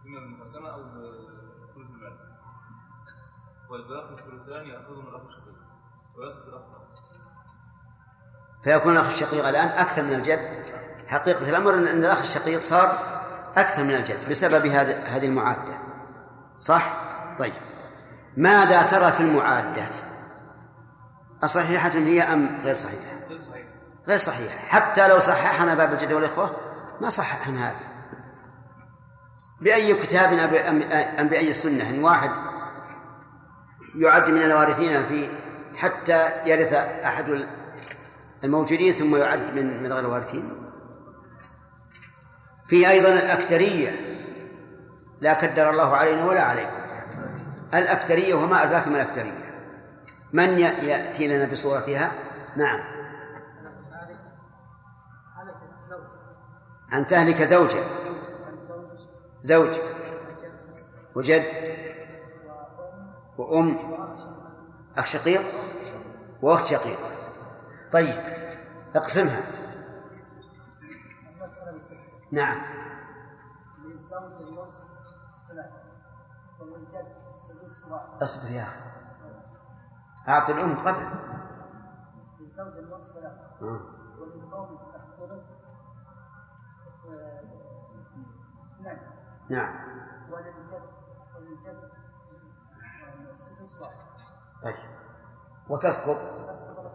اما بالمقاسمه أو بثلث المال والباقي الثلثان ياخذهم الأخ الشقيق ويسقط الأخ فيكون الأخ الشقيق الآن أكثر من الجد. حقيقة الأمر أن أن الأخ الشقيق صار أكثر من الجد بسبب هذا هذه المعادة. صح؟ طيب. ماذا ترى في المعادة؟ أصحيحة هي أم غير صحيحة؟ غير صحيح غير صحيحة. حتى لو صححنا باب الجد والإخوة ما صححنا هذا. بأي كتاب أم بأ- أم بأي سنة؟ إن واحد يعد من الوارثين في حتى يرث أحد الموجودين ثم يعد من من غير الوارثين. في أيضا الأكثرية لا قدر الله علينا ولا عليكم. الأكثرية وما أدراك ما الأكثرية من يأتي لنا بصورتها؟ نعم. أن تهلك زوجة. زوج. وجد. وأم. أخ شقيق. وأخت شقيقة طيب اقسمها. نعم. للزوج النصف وللجد السدس واحد اصبر يا أخي. أعطي الأم قبل. للزوج النصف ثلاثة آه. وللأم الثلث نعم. طيب. وتسقط. تسقط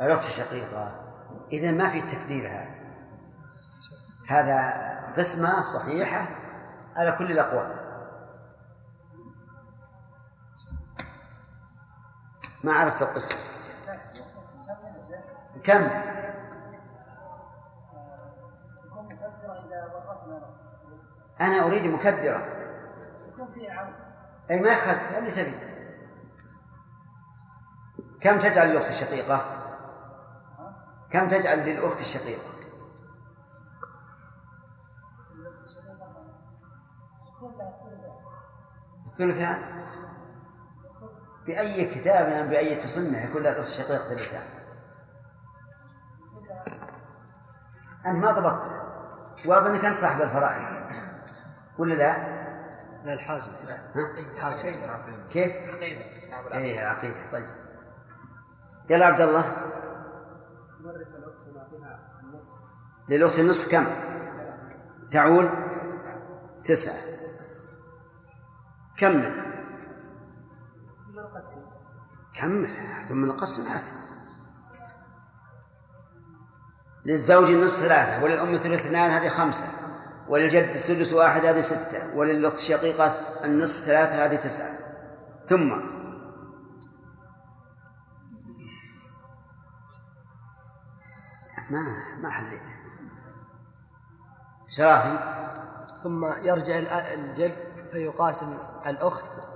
الأخت الشقيقة. إذا ما في تقدير هذا. هذا قسمة صحيحة على كل الأقوال. ما عرفت القسم كم؟ أنا أريد مكدرة. أي ما يخالف اللي تبي كم تجعل للأخت الشقيقة؟ كم تجعل للأخت الشقيقة؟ يكون لها ثلث الثلثان بأي كتاب أم بأي سنة يكون لها الأخت الشقيقة ثلثان أنت ما ضبطت. واضح أنك أنت صاحب الفرائض. ولا لا؟ لا الحازم. ها؟ حازم. كيف؟ اي العقيدة. طيب. يلا عبد الله. للأخت النصف كم؟ تعول؟ تسعة. كمل. كمل. ثم نقسم عاد للزوج النصف ثلاثة وللأم ثلث اثنان هذه خمسة. وللجد السدس واحد هذه ستة وللأخت الشقيقة النصف ثلاثة هذه تسعة. ثم ما ما حليته. شرافي. ثم يرجع الجد فيقاسم الأخت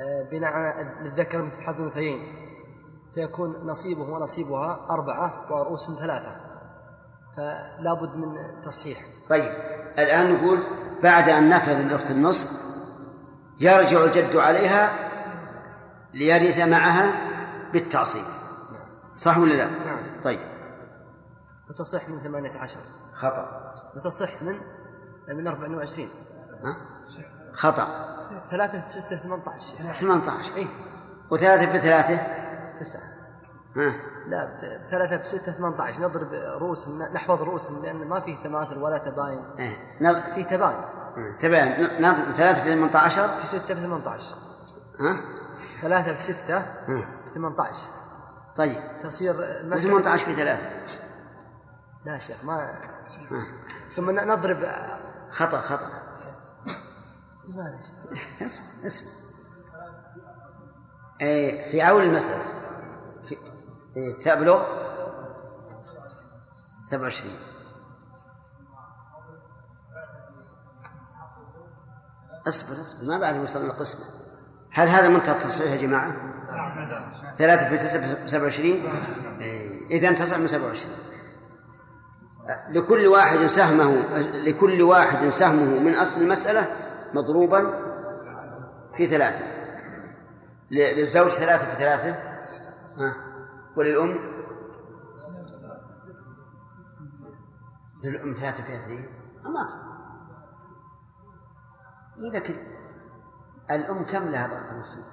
آه، بناء للذكر مثل حظ الأنثيين. فيكون نصيبه ونصيبها أربعة ورؤوس ثلاثة. فلا بد من تصحيح. طيب. الآن نقول بعد أن نفرض للأخت النصف يرجع الجد عليها ليرث معها بالتعصيب. صح ولا لا؟ نعم. طيب. وتصح من ثمانية عشر. خطأ. وتصح من من 24 ها؟ خطأ. ثلاثة في ستة 18 18 إيه. وثلاثة بثلاثة؟ تسعة. ها لا ثلاثة بستة 18 نضرب رؤوسهم نحفظ رؤوسهم لأن ما فيه تماثل ولا تباين. نض... فيه تباين. تبين نضرب ثلاثة في 18 في ستة في 18 ها. ثلاثة في ستة ها. في 18 طيب. تصير المسألة 18 في ثلاثة؟ لا شيخ ما ها. ثم نضرب خطأ خطأ. شيخ؟ اسمع اسمع. إيه في عول المسألة. في إيه تبلغ 27 اصبر اصبر ما بعد وصلنا القسمة هل هذا منتهى التصحيح يا جماعة؟ ثلاثة في تسعة سبعة وعشرين. إذا تسعة من سبعة وعشرين. لكل واحد سهمه لكل واحد سهمه من أصل المسألة مضروبا في ثلاثة. للزوج ثلاثة في ثلاثة. ها؟ وللأم؟ للأم ثلاثة في اثنين أما إيه لكن الأم كم لها فيك؟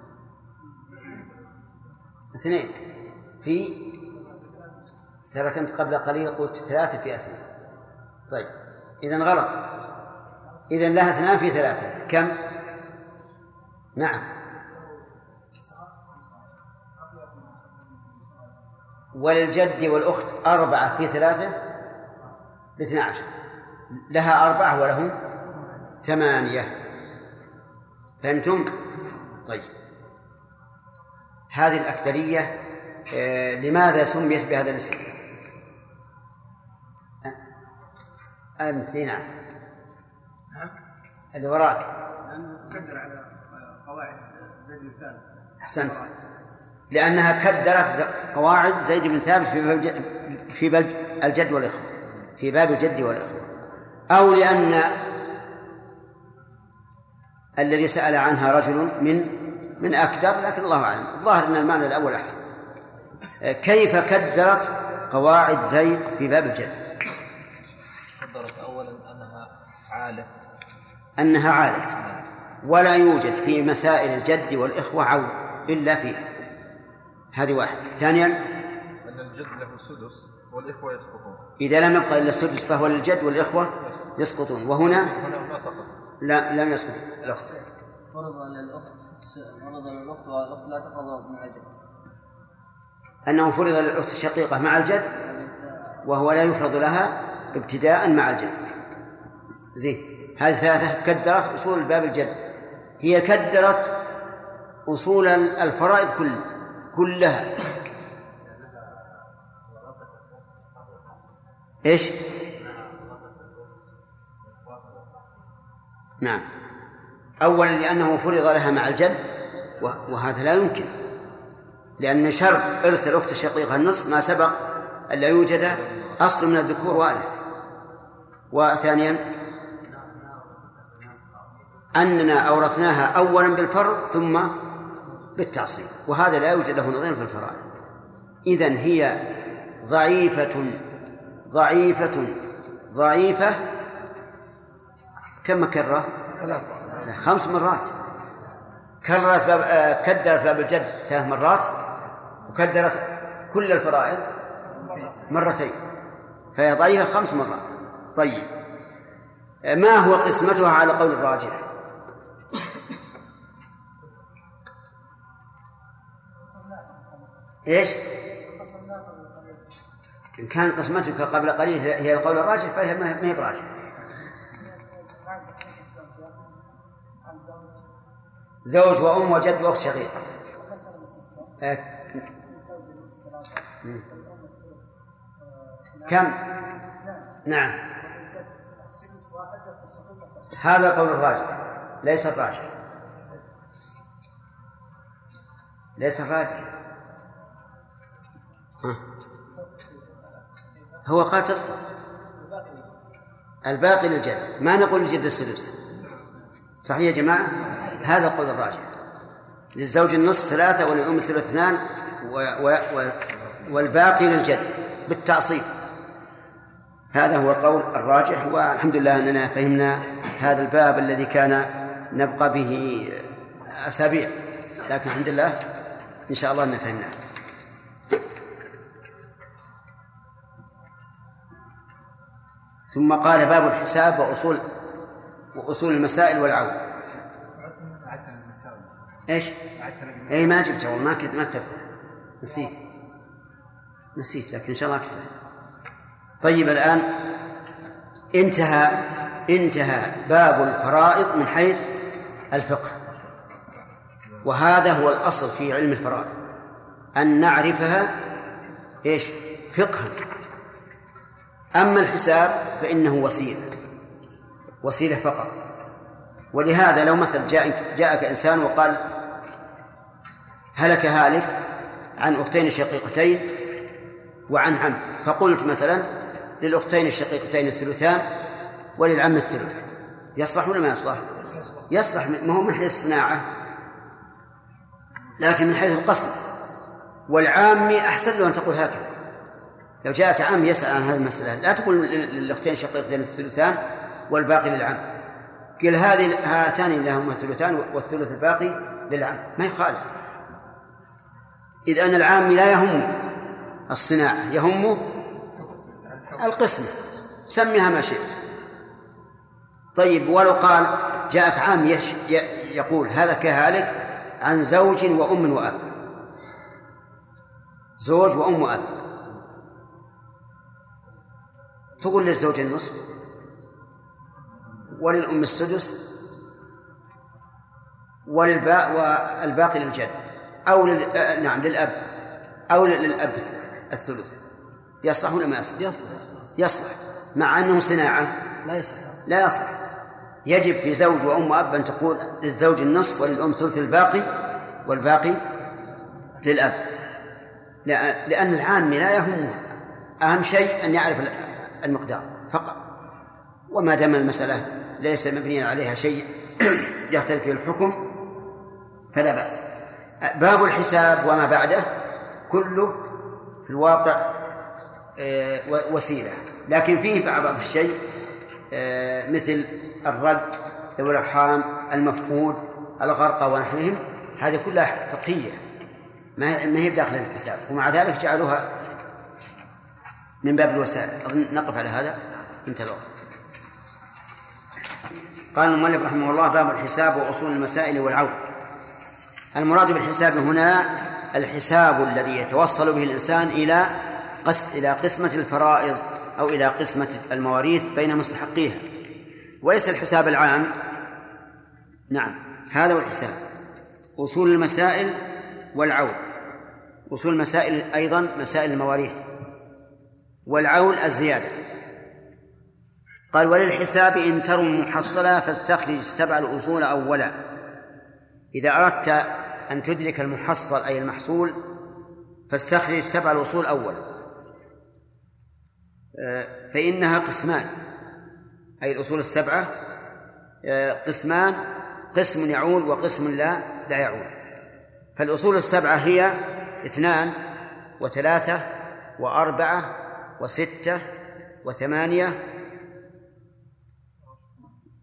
اثنين. في؟ ترى كنت قبل قليل قلت ثلاثة في أثنين. طيب. إذا غلط. إذا لها اثنان في ثلاثة. كم؟ نعم. وللجد والأخت أربعة في ثلاثة؟ باثنى عشر. لها أربعة وله ثمانية. فهمتم؟ طيب. هذه الأكثرية آه، لماذا سميت بهذا الاسم؟ أه؟ أنت نعم. اللي وراك. قدر على قواعد زيد الثاني أحسنت. لأنها كدرت قواعد زيد بن ثابت في باب في باب الجد والإخوة في باب الجد والإخوة. أو لأن الذي سأل عنها رجل من من أكدر لكن الله أعلم. الظاهر أن المعنى الأول أحسن. كيف كدرت قواعد زيد في باب الجد؟ قدرت اولا أنها عاله أنها عالت. ولا يوجد في مسائل الجد والإخوة عول إلا فيها. هذه واحد. ثانيا أن الجد له سدس والإخوة يسقطون. إذا لم يبقى إلا السدس فهو للجد والإخوة يسقطون. وهنا؟ هنا ما سقط. لا لم يسقط الأخت. فرض للأخت فرض للأخت والأخت لا تقرض مع الجد. أنه فرض للأخت الشقيقة مع الجد وهو لا يفرض لها ابتداء مع الجد. زين. هذه ثلاثة كدرت أصول باب الجد. هي كدرت أصول الفرائض كل كلها. إيش؟ نعم. أولا لأنه فرض لها مع الجد وهذا لا يمكن. لأن شرط إرث الأخت الشقيقة النصف ما سبق أن لا يوجد أصل من الذكور وارث. وثانيا أننا أورثناها أولا بالفرض ثم بالتعصيب وهذا لا يوجد له نظير في الفرائض. إذن هي ضعيفة ضعيفة ضعيفة كم كرة؟ لا خمس مرات. كررت باب آه، كدرت باب الجد ثلاث مرات وكدرت كل الفرائض مرتين فهي ضعيفة خمس مرات. طيب. ما هو قسمتها على قول الراجح؟ إيش؟ إن كان قسمتك قبل قليل هي القول الراجح فهي ما هي براجح. زوج وأم وجد وأخت شقيقة. آه، كم؟ نعم. هذا قول الراجح. ليس الراجح ليس الراجح هو قال تسقط الباقي للجد ما نقول للجد السدس. صحيح يا جماعة؟ هذا القول الراجح. للزوج النصف ثلاثة وللأم الثلث اثنان و... و... و... والباقي للجد. بالتعصيب. هذا هو القول الراجح والحمد لله أننا فهمنا هذا الباب الذي كان نبقى به أسابيع. لكن الحمد لله إن شاء الله أننا فهمناه. ثم قال باب الحساب وأصول وأصول المسائل والعون. إيش؟ اي ما جبته والله ما كنت ما كتبته. نسيت. نسيت لكن إن شاء الله أكتبه. طيب الآن انتهى انتهى باب الفرائض من حيث الفقه. وهذا هو الأصل في علم الفرائض أن نعرفها إيش؟ فقها. أما الحساب فإنه وسيلة وسيلة فقط. ولهذا لو مثلا جاءك, جاءك إنسان وقال هلك هالك عن أختين شقيقتين وعن عم فقلت مثلا للأختين الشقيقتين الثلثان وللعم الثلث يصلح ولا ما يصلح؟ يصلح ما هو من حيث الصناعه لكن من حيث القسم والعام أحسن له أن تقول هكذا. لو جاءك عام يسأل عن هذه المسألة لا تقول للأختين الشقيقتين الثلثان والباقي للعم. قل هذه هاتان لهما الثلثان والثلث الباقي للعام ما يخالف. إذ أن العام لا يهمه الصناعة يهمه القسمة سميها ما شئت. طيب ولو قال جاءك عام يش يقول هلك هالك عن زوج وأم وأب. زوج وأم وأب. تقول للزوج النصف وللأم السدس وللباء والباقي للجد. أو لل... آه، نعم للأب. أو للأب الثلث. يصلح ولا ما يصلح؟ يصلح. يصلح. مع أنه صناعة. لا يصلح. لا يصلح. يجب في زوج وأم وأب أن تقول للزوج النصف وللأم ثلث الباقي والباقي للأب. لأن العام لا يهمه أهم شيء أن يعرف المقدار فقط. وما دام المسألة ليس مبنيا عليها شيء يختلف فيه الحكم فلا بأس. باب الحساب وما بعده كله في الواقع آه، وسيلة. لكن فيه بعض الشيء آه، مثل الرد ذوي الأرحام المفقود الغرقى ونحوهم هذه كلها فقهية ما ما هي الحساب. ومع ذلك جعلوها من باب الوسائل. أظن نقف على هذا. انتهى الوقت قال المؤلف رحمه الله باب الحساب وأصول المسائل والعون المراد بالحساب هنا الحساب الذي يتوصل به الإنسان إلى إلى قسمة الفرائض أو إلى قسمة المواريث بين مستحقيها. وليس الحساب العام. نعم هذا هو الحساب. أصول المسائل والعول أصول المسائل أيضا مسائل المواريث. والعول الزيادة. قال وللحساب إن ترم محصلا فاستخرج سبع الأصول أولا. إذا أردت أن تدرك المحصل أي المحصول فاستخرج سبع الأصول أولا. فإنها قسمان. أي الأصول السبعة قسمان قسم يعول وقسم لا لا يعول فالأصول السبعة هي اثنان وثلاثة وأربعة وستة وثمانية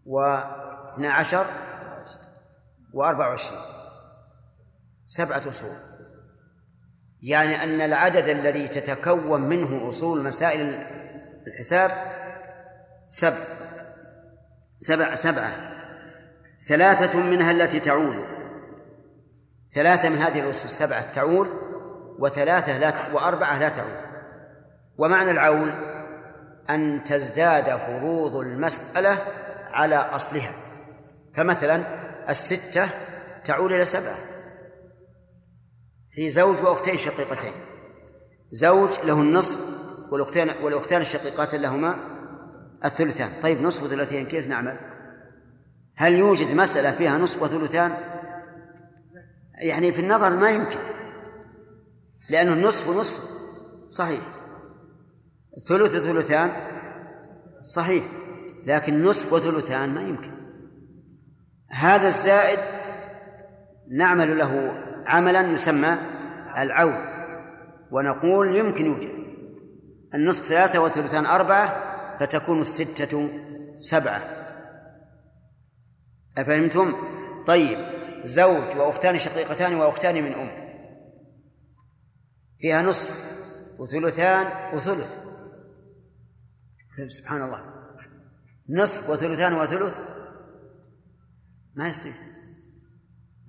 واثنى عشر وأربع وعشرين. سبعة أصول. يعني أن العدد الذي تتكون منه أصول مسائل الحساب سبع سبع سبعة. ثلاثة منها التي تعول. ثلاثة من هذه الأصول السبعة تعول وثلاثة لا. وأربعة لا تعول. ومعنى العول أن تزداد فروض المسألة على أصلها. فمثلا الستة تعول إلى سبعة في زوج وأختين شقيقتين. زوج له النصف والأختان والأختان الشقيقات لهما الثلثان. طيب نصف وثلثين كيف نعمل؟ هل يوجد مسألة فيها نصف وثلثان؟ يعني في النظر ما يمكن لأنه النصف ونصف صحيح. ثلث ثلثان؟ صحيح لكن نصف وثلثان ما يمكن. هذا الزائد نعمل له عملا يسمى العون ونقول يمكن يوجد. النصف ثلاثة وثلثان أربعة فتكون الستة سبعة. أفهمتم؟ طيب زوج وأختان شقيقتان وأختان من أم. فيها نصف وثلثان وثلث. سبحان الله. نصف وثلثان وثلث؟ ما يصير.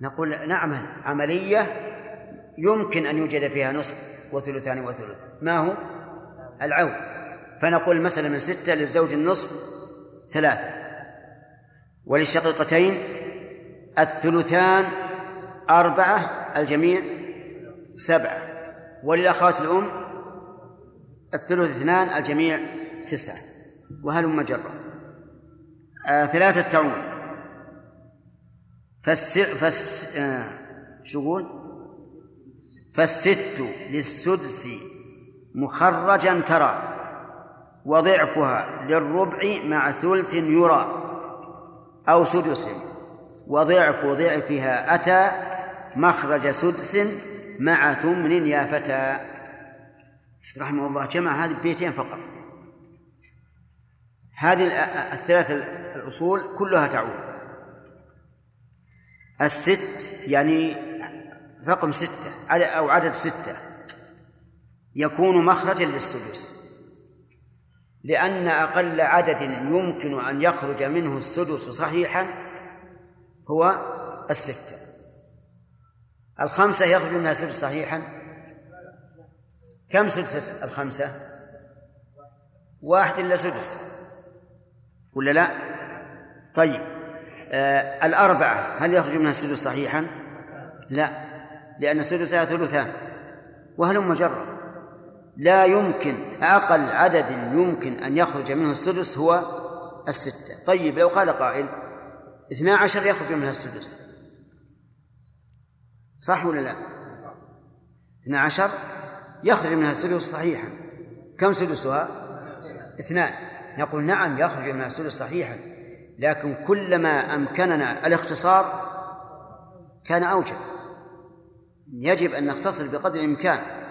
نقول نعمل. عملية يمكن أن يوجد فيها نصف وثلثان وثلث. ما هو؟ العون. فنقول مثلا من ستة للزوج النصف ثلاثة. وللشقيقتين الثلثان أربعة الجميع سبعة. وللأخوات الأم الثلث اثنان الجميع تسعة. وهلم جرة؟ آه ثلاثة تعون فالس فس آه شو يقول؟ فالست للسدس مخرجا ترى وضعفها للربع مع ثلث يرى أو سدس. وضعف ضعفها أتى مخرج سدس مع ثمن يا فتى رحمه الله جمع هذه بيتين فقط. هذه الثلاث الأصول كلها تعود. الست يعني رقم ستة أو عدد ستة. يكون مخرجا للسدس. لأن أقل عدد يمكن أن يخرج منه السدس صحيحا هو الستة. الخمسة يخرج منها سدس صحيحا. كم سدس الخمسة؟ واحد إلا سدس. ولا لا؟ طيب. آه الأربعة هل يخرج منها السدس صحيحا؟ لا لأن السدس ثلثان وهلم جرا لا يمكن أقل عدد يمكن أن يخرج منه السدس هو الستة. طيب لو قال قائل اثنا عشر يخرج منها السدس. صح ولا لا؟ اثنا عشر يخرج منها السدس صحيحا. كم سدسها؟ اثنان. نقول نعم يخرج منها السدس صحيحا لكن كلما أمكننا الاختصار كان أوجب. يجب أن نختصر بقدر الإمكان.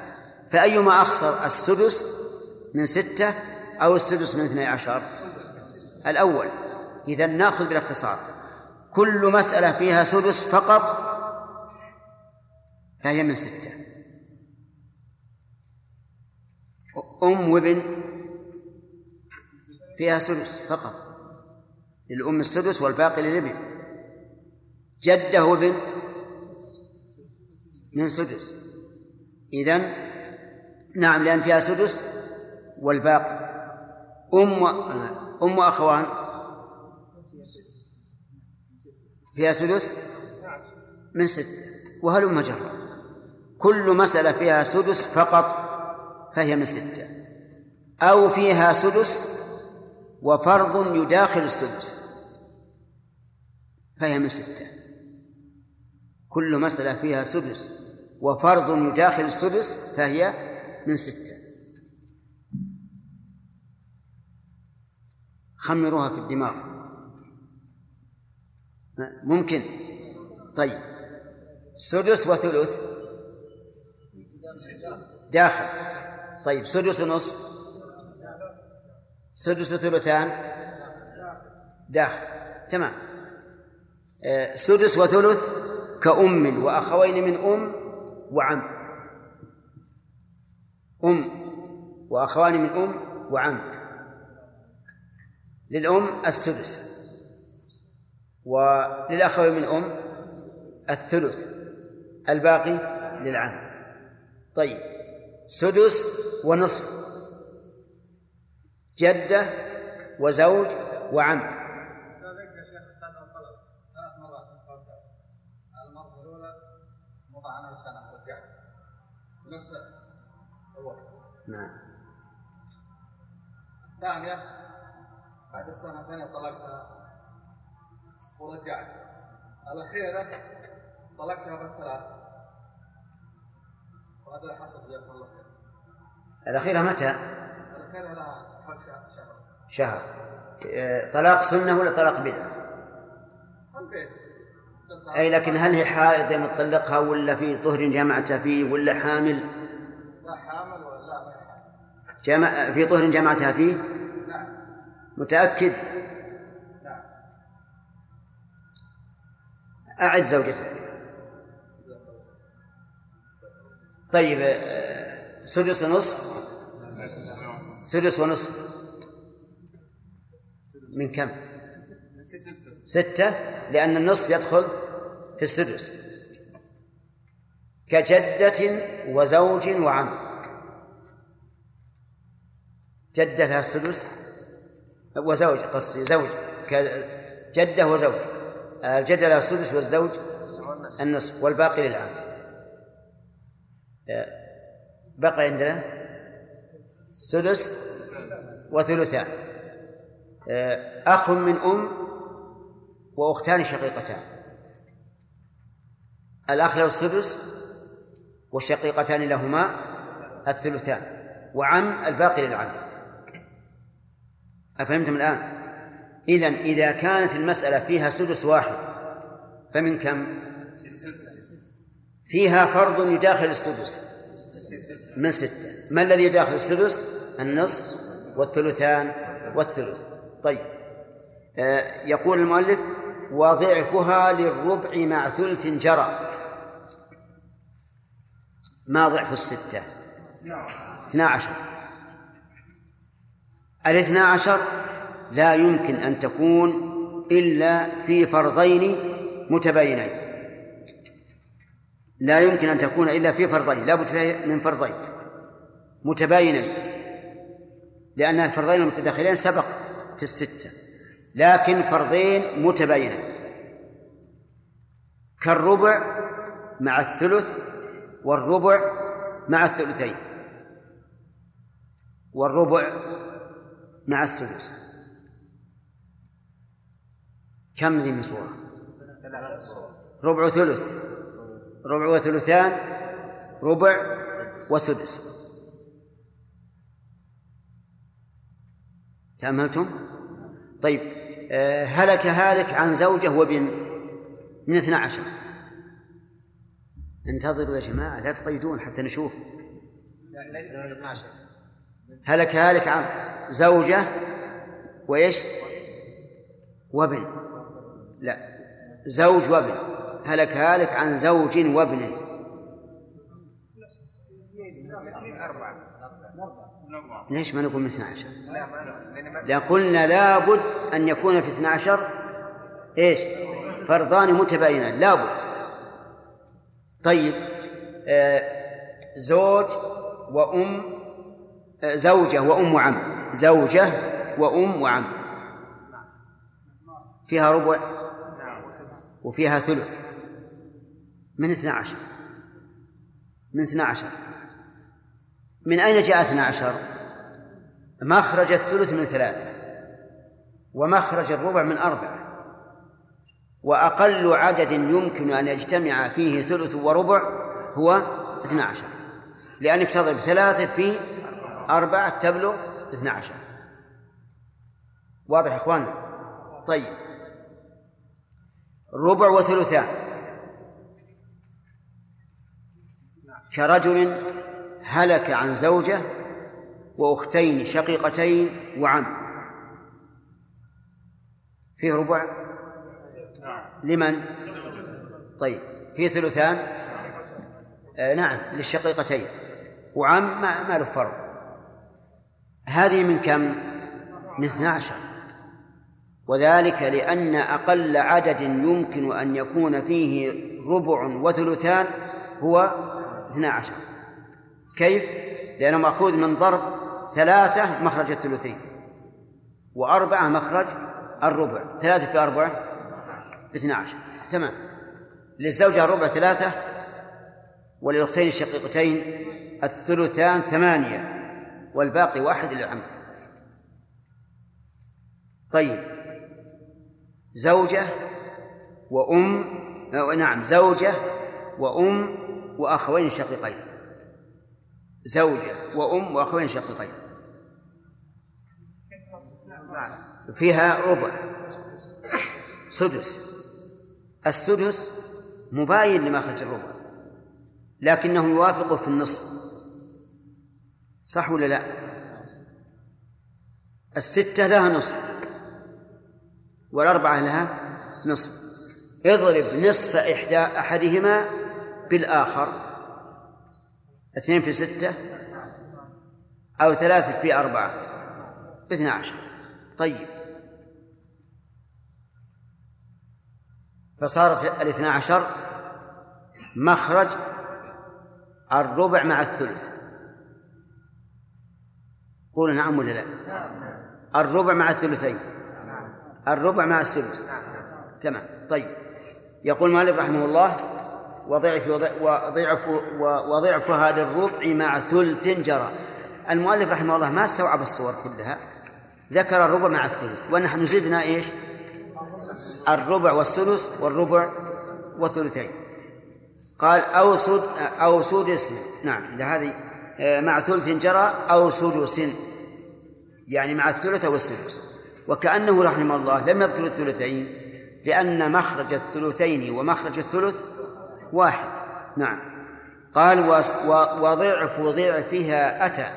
فأيما أخسر السدس من ستة أو السدس من اثني عشر؟ الأول إذا نأخذ بالاختصار. كل مسألة فيها سدس فقط فهي من ستة. أم وابن فيها سدس فقط للأم السدس والباقي للابن. جده وابن من سدس. إذن نعم لأن فيها سدس والباقي. أم أم أخوان. فيها سدس من ستة وهلم جرا كل مسألة فيها سدس فقط فهي من ستة. أو فيها سدس وفرض يداخل السدس. فهي من ستة. كل مسألة فيها سدس. وفرض يداخل السدس فهي من ستة. خمروها في الدماغ. ممكن. طيب. سدس وثلث. داخل. طيب سدس ونصف. سدس وثلثان داخل. تمام. آه، سدس وثلث كأم وأخوين من أم وعم. أم وأخوان من أم وعم. للأم السدس. وللأخوين من أم الثلث. الباقي للعم. طيب. سدس ونصف جدة وزوج وعم يا شيخ أستاذ الطلب ثلاث مرات من قول المره الاولى مضى عنها سنه رجعت نفس الوقت نعم. الثانية بعد السنة الثانية طلقتها. ورجعت. الأخيرة طلقتها بالثلاث. وهذا حصل جزاكم الله خير. الأخيرة متى؟ الأخيرة لها شهر. طلاق سنة ولا طلاق بدعة؟ أي لكن هل هي حائض مطلقها ولا في طهر جمعتها فيه ولا حامل؟ لا حامل ولا جمع في طهر جمعتها فيه؟ نعم. متأكد؟ نعم. أعد زوجتها طيب آه، سدس ونصف؟ سدس ونصف. من كم؟ ستة. لأن النصف يدخل في السدس. كجدة وزوج وعم. جدة لها السدس وزوج قصدي زوج. كجدة وزوج. الجدة لها السدس والزوج النصف والباقي للعام بقي عندنا سدس وثلثان. أخ من أم وأختان شقيقتان الأخ له السدس والشقيقتان لهما الثلثان وعم الباقي للعم أفهمتم الآن؟ إذا إذا كانت المسألة فيها سدس واحد فمن كم؟ فيها فرض يداخل السدس من ستة ما الذي يداخل السدس؟ النصف والثلثان والثلث طيب. آه يقول المؤلف وضعفها للربع مع ثلث جرى. ما ضعف الستة؟ اثنا عشر. الاثنا عشر لا يمكن أن تكون إلا في فرضين متباينين. لا يمكن أن تكون إلا في فرضين لا بد من فرضين متباينين. لأن الفرضين المتداخلين سبق. في الستة. لكن فرضين متباينين كالربع مع الثلث والربع مع الثلثين. والربع مع السدس كم ذي من صورة ربع ثلث. ربع وثلثان ربع وسدس. تأملتم؟ طيب آه، هلك هالك عن زوجة وابن من اثنا عشر. انتظروا يا جماعة لا تقيدون حتى نشوف. لا ليس من 12 هلك هالك عن زوجة وإيش؟ وابن. لا زوج وابن. هلك هالك عن زوج وابن. ليش ما نقول من 12 لأن قلنا لابد أن يكون في 12 إيش؟ فرضان متباينان. لابد طيب آه زوج وأم آه زوجة وأم وعم. زوجة وأم وعم. فيها ربع؟ وفيها ثلث. من 12 من 12 من أين جاء 12 مخرج الثلث من ثلاثة ومخرج الربع من أربعة وأقل عدد يمكن أن يجتمع فيه ثلث وربع هو 12 لأنك تضرب ثلاثة في أربعة تبلغ 12 واضح يا إخواننا طيب. ربع وثلثان. كرجل هلك عن زوجة وأختين شقيقتين وعم. فيه ربع؟ لمن؟ طيب. فيه ثلثان؟ آه نعم للشقيقتين. وعم ما, ما له فرض هذه من كم؟ من 12 وذلك لأن أقل عدد يمكن أن يكون فيه ربع وثلثان هو 12 كيف؟ لأنه مأخوذ من ضرب ثلاثة مخرج الثلثين وأربعة مخرج الربع ثلاثة في أربعة باثنى عشر. تمام. للزوجة الربع ثلاثة وللأختين الشقيقتين الثلثان ثمانية والباقي واحد للعم طيب. زوجة وأم نعم زوجة وأم وأخوين شقيقين. زوجة وأم وأخوين شقيقين. فيها ربع. سدس. السدس مباين لمخرج الربع. لكنه يوافق في النصف. صح ولا لا؟ الستة لها نصف. والأربعة لها نصف. اضرب نصف إحدى أحدهما بالآخر. اثنين في ستة أو ثلاثة في أربعة باثنى عشر طيب. فصارت الاثنى عشر مخرج الربع مع الثلث. قولوا نعم ولا لا؟ الربع مع الثلثين. الربع مع السدس تمام. طيب. يقول مالك رحمه الله وضعف وضعف وضعف هذا الربع مع ثلث جرى. المؤلف رحمه الله ما استوعب الصور كلها ذكر الربع مع الثلث. ونحن زدنا إيش؟ الربع والثلث والربع والثلثين. قال أو سد أو سدس نعم هذه آه، مع ثلث جرى أو سدس يعني مع الثلث أو وكأنه رحمه الله لم يذكر الثلثين لأن مخرج الثلثين ومخرج الثلث واحد. نعم. قال وضعف ضعفها أتى.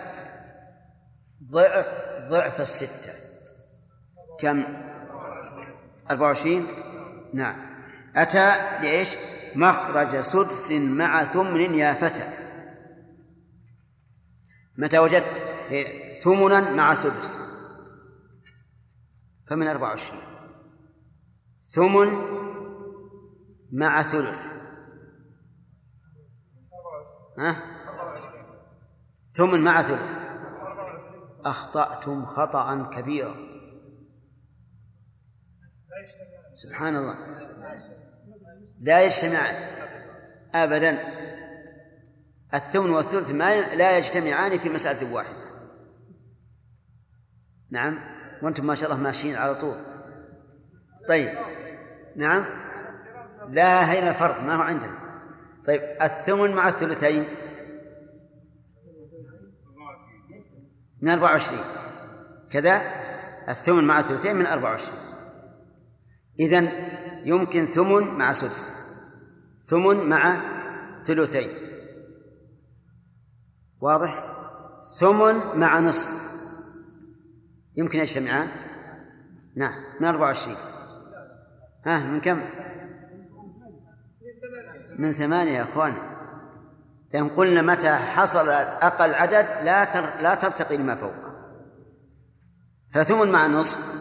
ضعف ضعف الستة. كم؟ أربعة وعشرين؟ نعم. أتى لإيش؟ مخرج سدس مع ثمن يا فتى. متى وجدت؟ ثمنا مع سدس. فمن أربعة وعشرين. ثمن مع ثلث. ها؟ ثمن مع ثلث أخطأتم خطأ كبيرا. سبحان الله. لا يجتمعان أبدا. الثمن والثلث ما لا يجتمعان في مسألة واحدة. نعم؟ وأنتم ما شاء الله ماشيين على طول. طيب. نعم؟ لا هنا فرق ما هو عندنا. طيب الثمن مع الثلثين. من 24 كذا الثمن مع الثلثين من 24 إذن يمكن ثمن مع سدس. ثمن مع ثلثين. واضح؟ ثمن مع نصف. يمكن يجتمعان؟ نعم من 24 ها من كم؟ من ثمانية يا أخوان. لأن قلنا متى حصل أقل عدد لا. لا ترتقي لما فوق. فثمن مع نصف.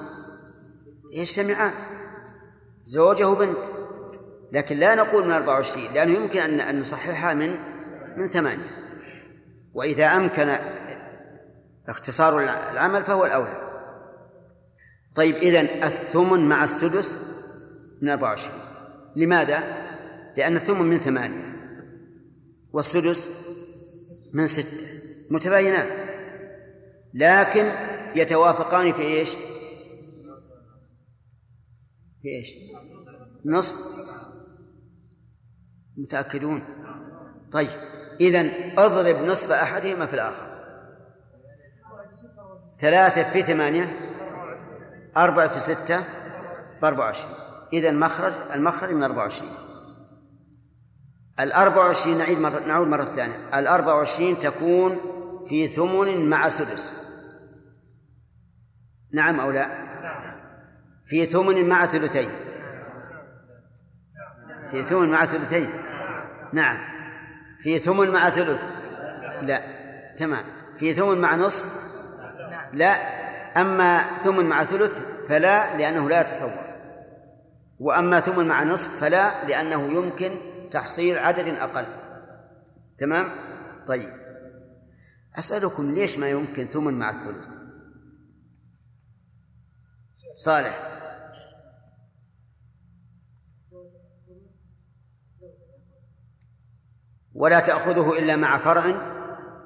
يجتمعان. زوجه بنت. لكن لا نقول من 24 لأنه يمكن أن أن نصححها من من ثمانية. وإذا أمكن اختصار العمل فهو الأولى. طيب إذن الثمن مع السدس من 24 لماذا؟ لأن الثمن من ثمانية والسدس من ستة متباينان لكن يتوافقان في إيش؟ في إيش؟ نصف. متأكدون؟ طيب إذا اضرب نصف أحدهما في الآخر. ثلاثة في ثمانية أربعة في ستة بأربعة وعشرين. إذا مخرج المخرج من أربعة وعشرين. الأربع وعشرين نعيد مرة نعود مرة ثانية. الأربع وعشرين تكون في ثمن مع سدس. نعم أو لا؟ في ثمن مع ثلثين. في ثمن مع ثلثين. نعم. في ثمن مع ثلث. لا. تمام. في ثمن مع نصف؟ لا. أما ثمن مع ثلث فلا لأنه لا يتصور. وأما ثمن مع نصف فلا لأنه يمكن تحصيل عدد أقل. تمام؟ طيب. أسألكم ليش ما يمكن ثمن مع الثلث؟ صالح. ولا تأخذه إلا مع فرع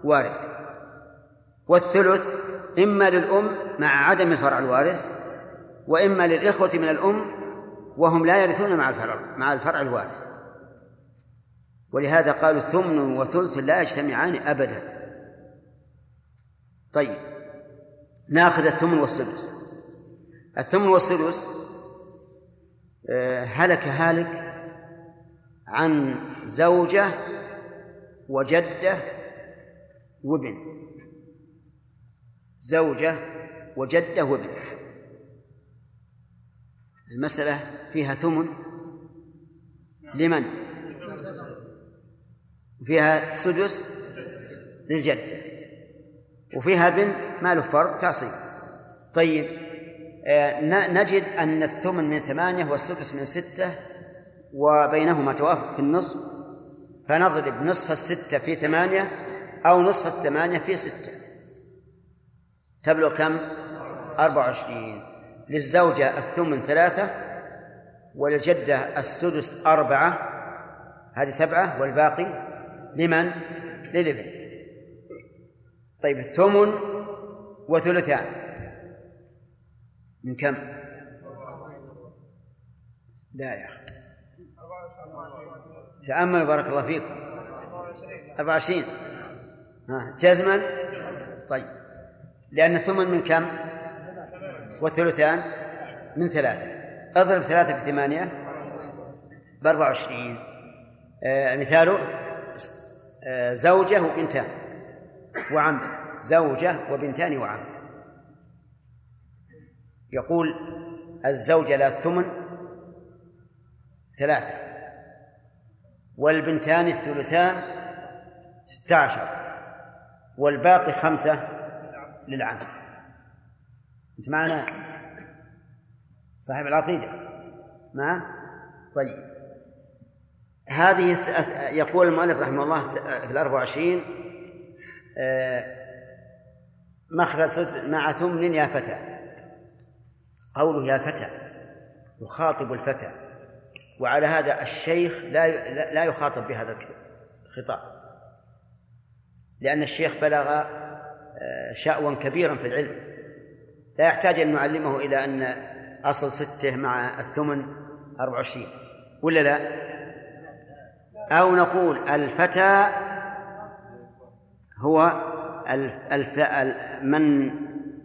وارث. والثلث إما للأم مع عدم الفرع الوارث وإما للإخوة من الأم وهم لا يرثون مع الفرع مع الفرع الوارث. ولهذا قالوا ثمن وثلث لا يجتمعان أبدا. طيب ناخذ الثمن والسدس الثمن والسدس آه، هلك هالك عن زوجة وجدة وابن. زوجة وجدة وابن. المسألة فيها ثمن لمن؟ فيها سدس للجدة وفيها بن ما له فرض تعصيب. طيب آه، نجد أن الثمن من ثمانية والسدس من ستة وبينهما توافق في النصف فنضرب نصف الستة في ثمانية أو نصف الثمانية في ستة. تبلغ كم؟ أربعة وعشرين. للزوجة الثمن ثلاثة وللجدة السدس أربعة هذه سبعة والباقي لمن؟ للابن طيب الثمن وثلثان. من كم؟ لا يا أخي. تأمل بارك الله فيكم 24 ها جزما طيب. لأن الثمن من كم؟ والثلثان من ثلاثة. اضرب ثلاثة في ثمانية بأربعة وعشرين. آه مثاله؟ زوجة وبنتان. وعم. زوجة وبنتان وعم. يقول الزوجة لها الثمن ثلاثة. والبنتان الثلثان ستة عشر. والباقي خمسة للعم. أنت معنا؟ صاحب العقيدة. ما طيب. هذه يقول المؤلف رحمه الله في الأربع وعشرين آه، مخرج مع ثمن يا فتى. قوله يا فتى يخاطب الفتى. وعلى هذا الشيخ لا لا يخاطب بهذا الخطاب. لأن الشيخ بلغ آه، شأوا كبيرا في العلم. لا يحتاج أن نعلمه إلى أن أصل ستة مع الثمن أربع وعشرين ولا لا؟ أو نقول الفتى هو الف... من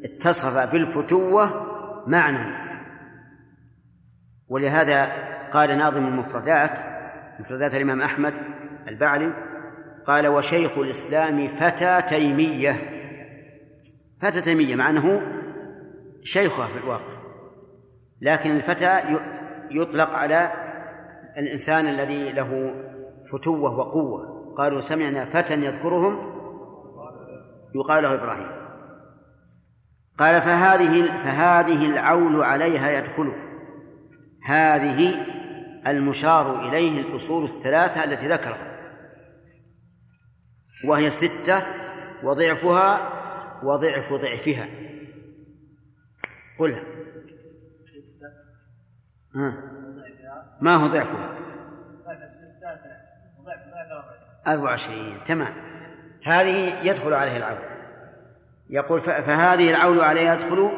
اتصف بالفتوة معنى. ولهذا قال ناظم المفردات مفردات الإمام أحمد البعلي قال وشيخ الإسلام فتى تيمية. فتى تيمية مع أنه شيخها في الواقع. لكن الفتى يطلق على الإنسان الذي له فتوة وقوة. قالوا سمعنا فتى يذكرهم. يقال له إبراهيم. قال فهذه فهذه العول عليها يدخل. هذه المشار إليه الأصول الثلاثة التي ذكرها. وهي ستة وضعفها وضعف ضعفها. قلها. ما هو ضعفها؟ أربع وعشرين تمام. هذه يدخل عليه العول يقول فهذه العول عليها يدخل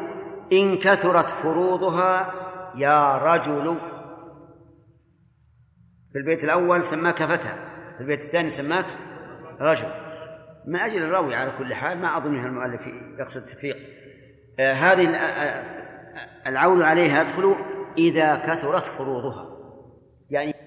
إن كثرت فروضها يا رجل. في البيت الأول سماك فتى في البيت الثاني سماك رجل. من أجل الراوي على كل حال ما أظن المؤلف يقصد التفريق آه، هذه آه، العول عليها يدخل إذا كثرت فروضها. يعني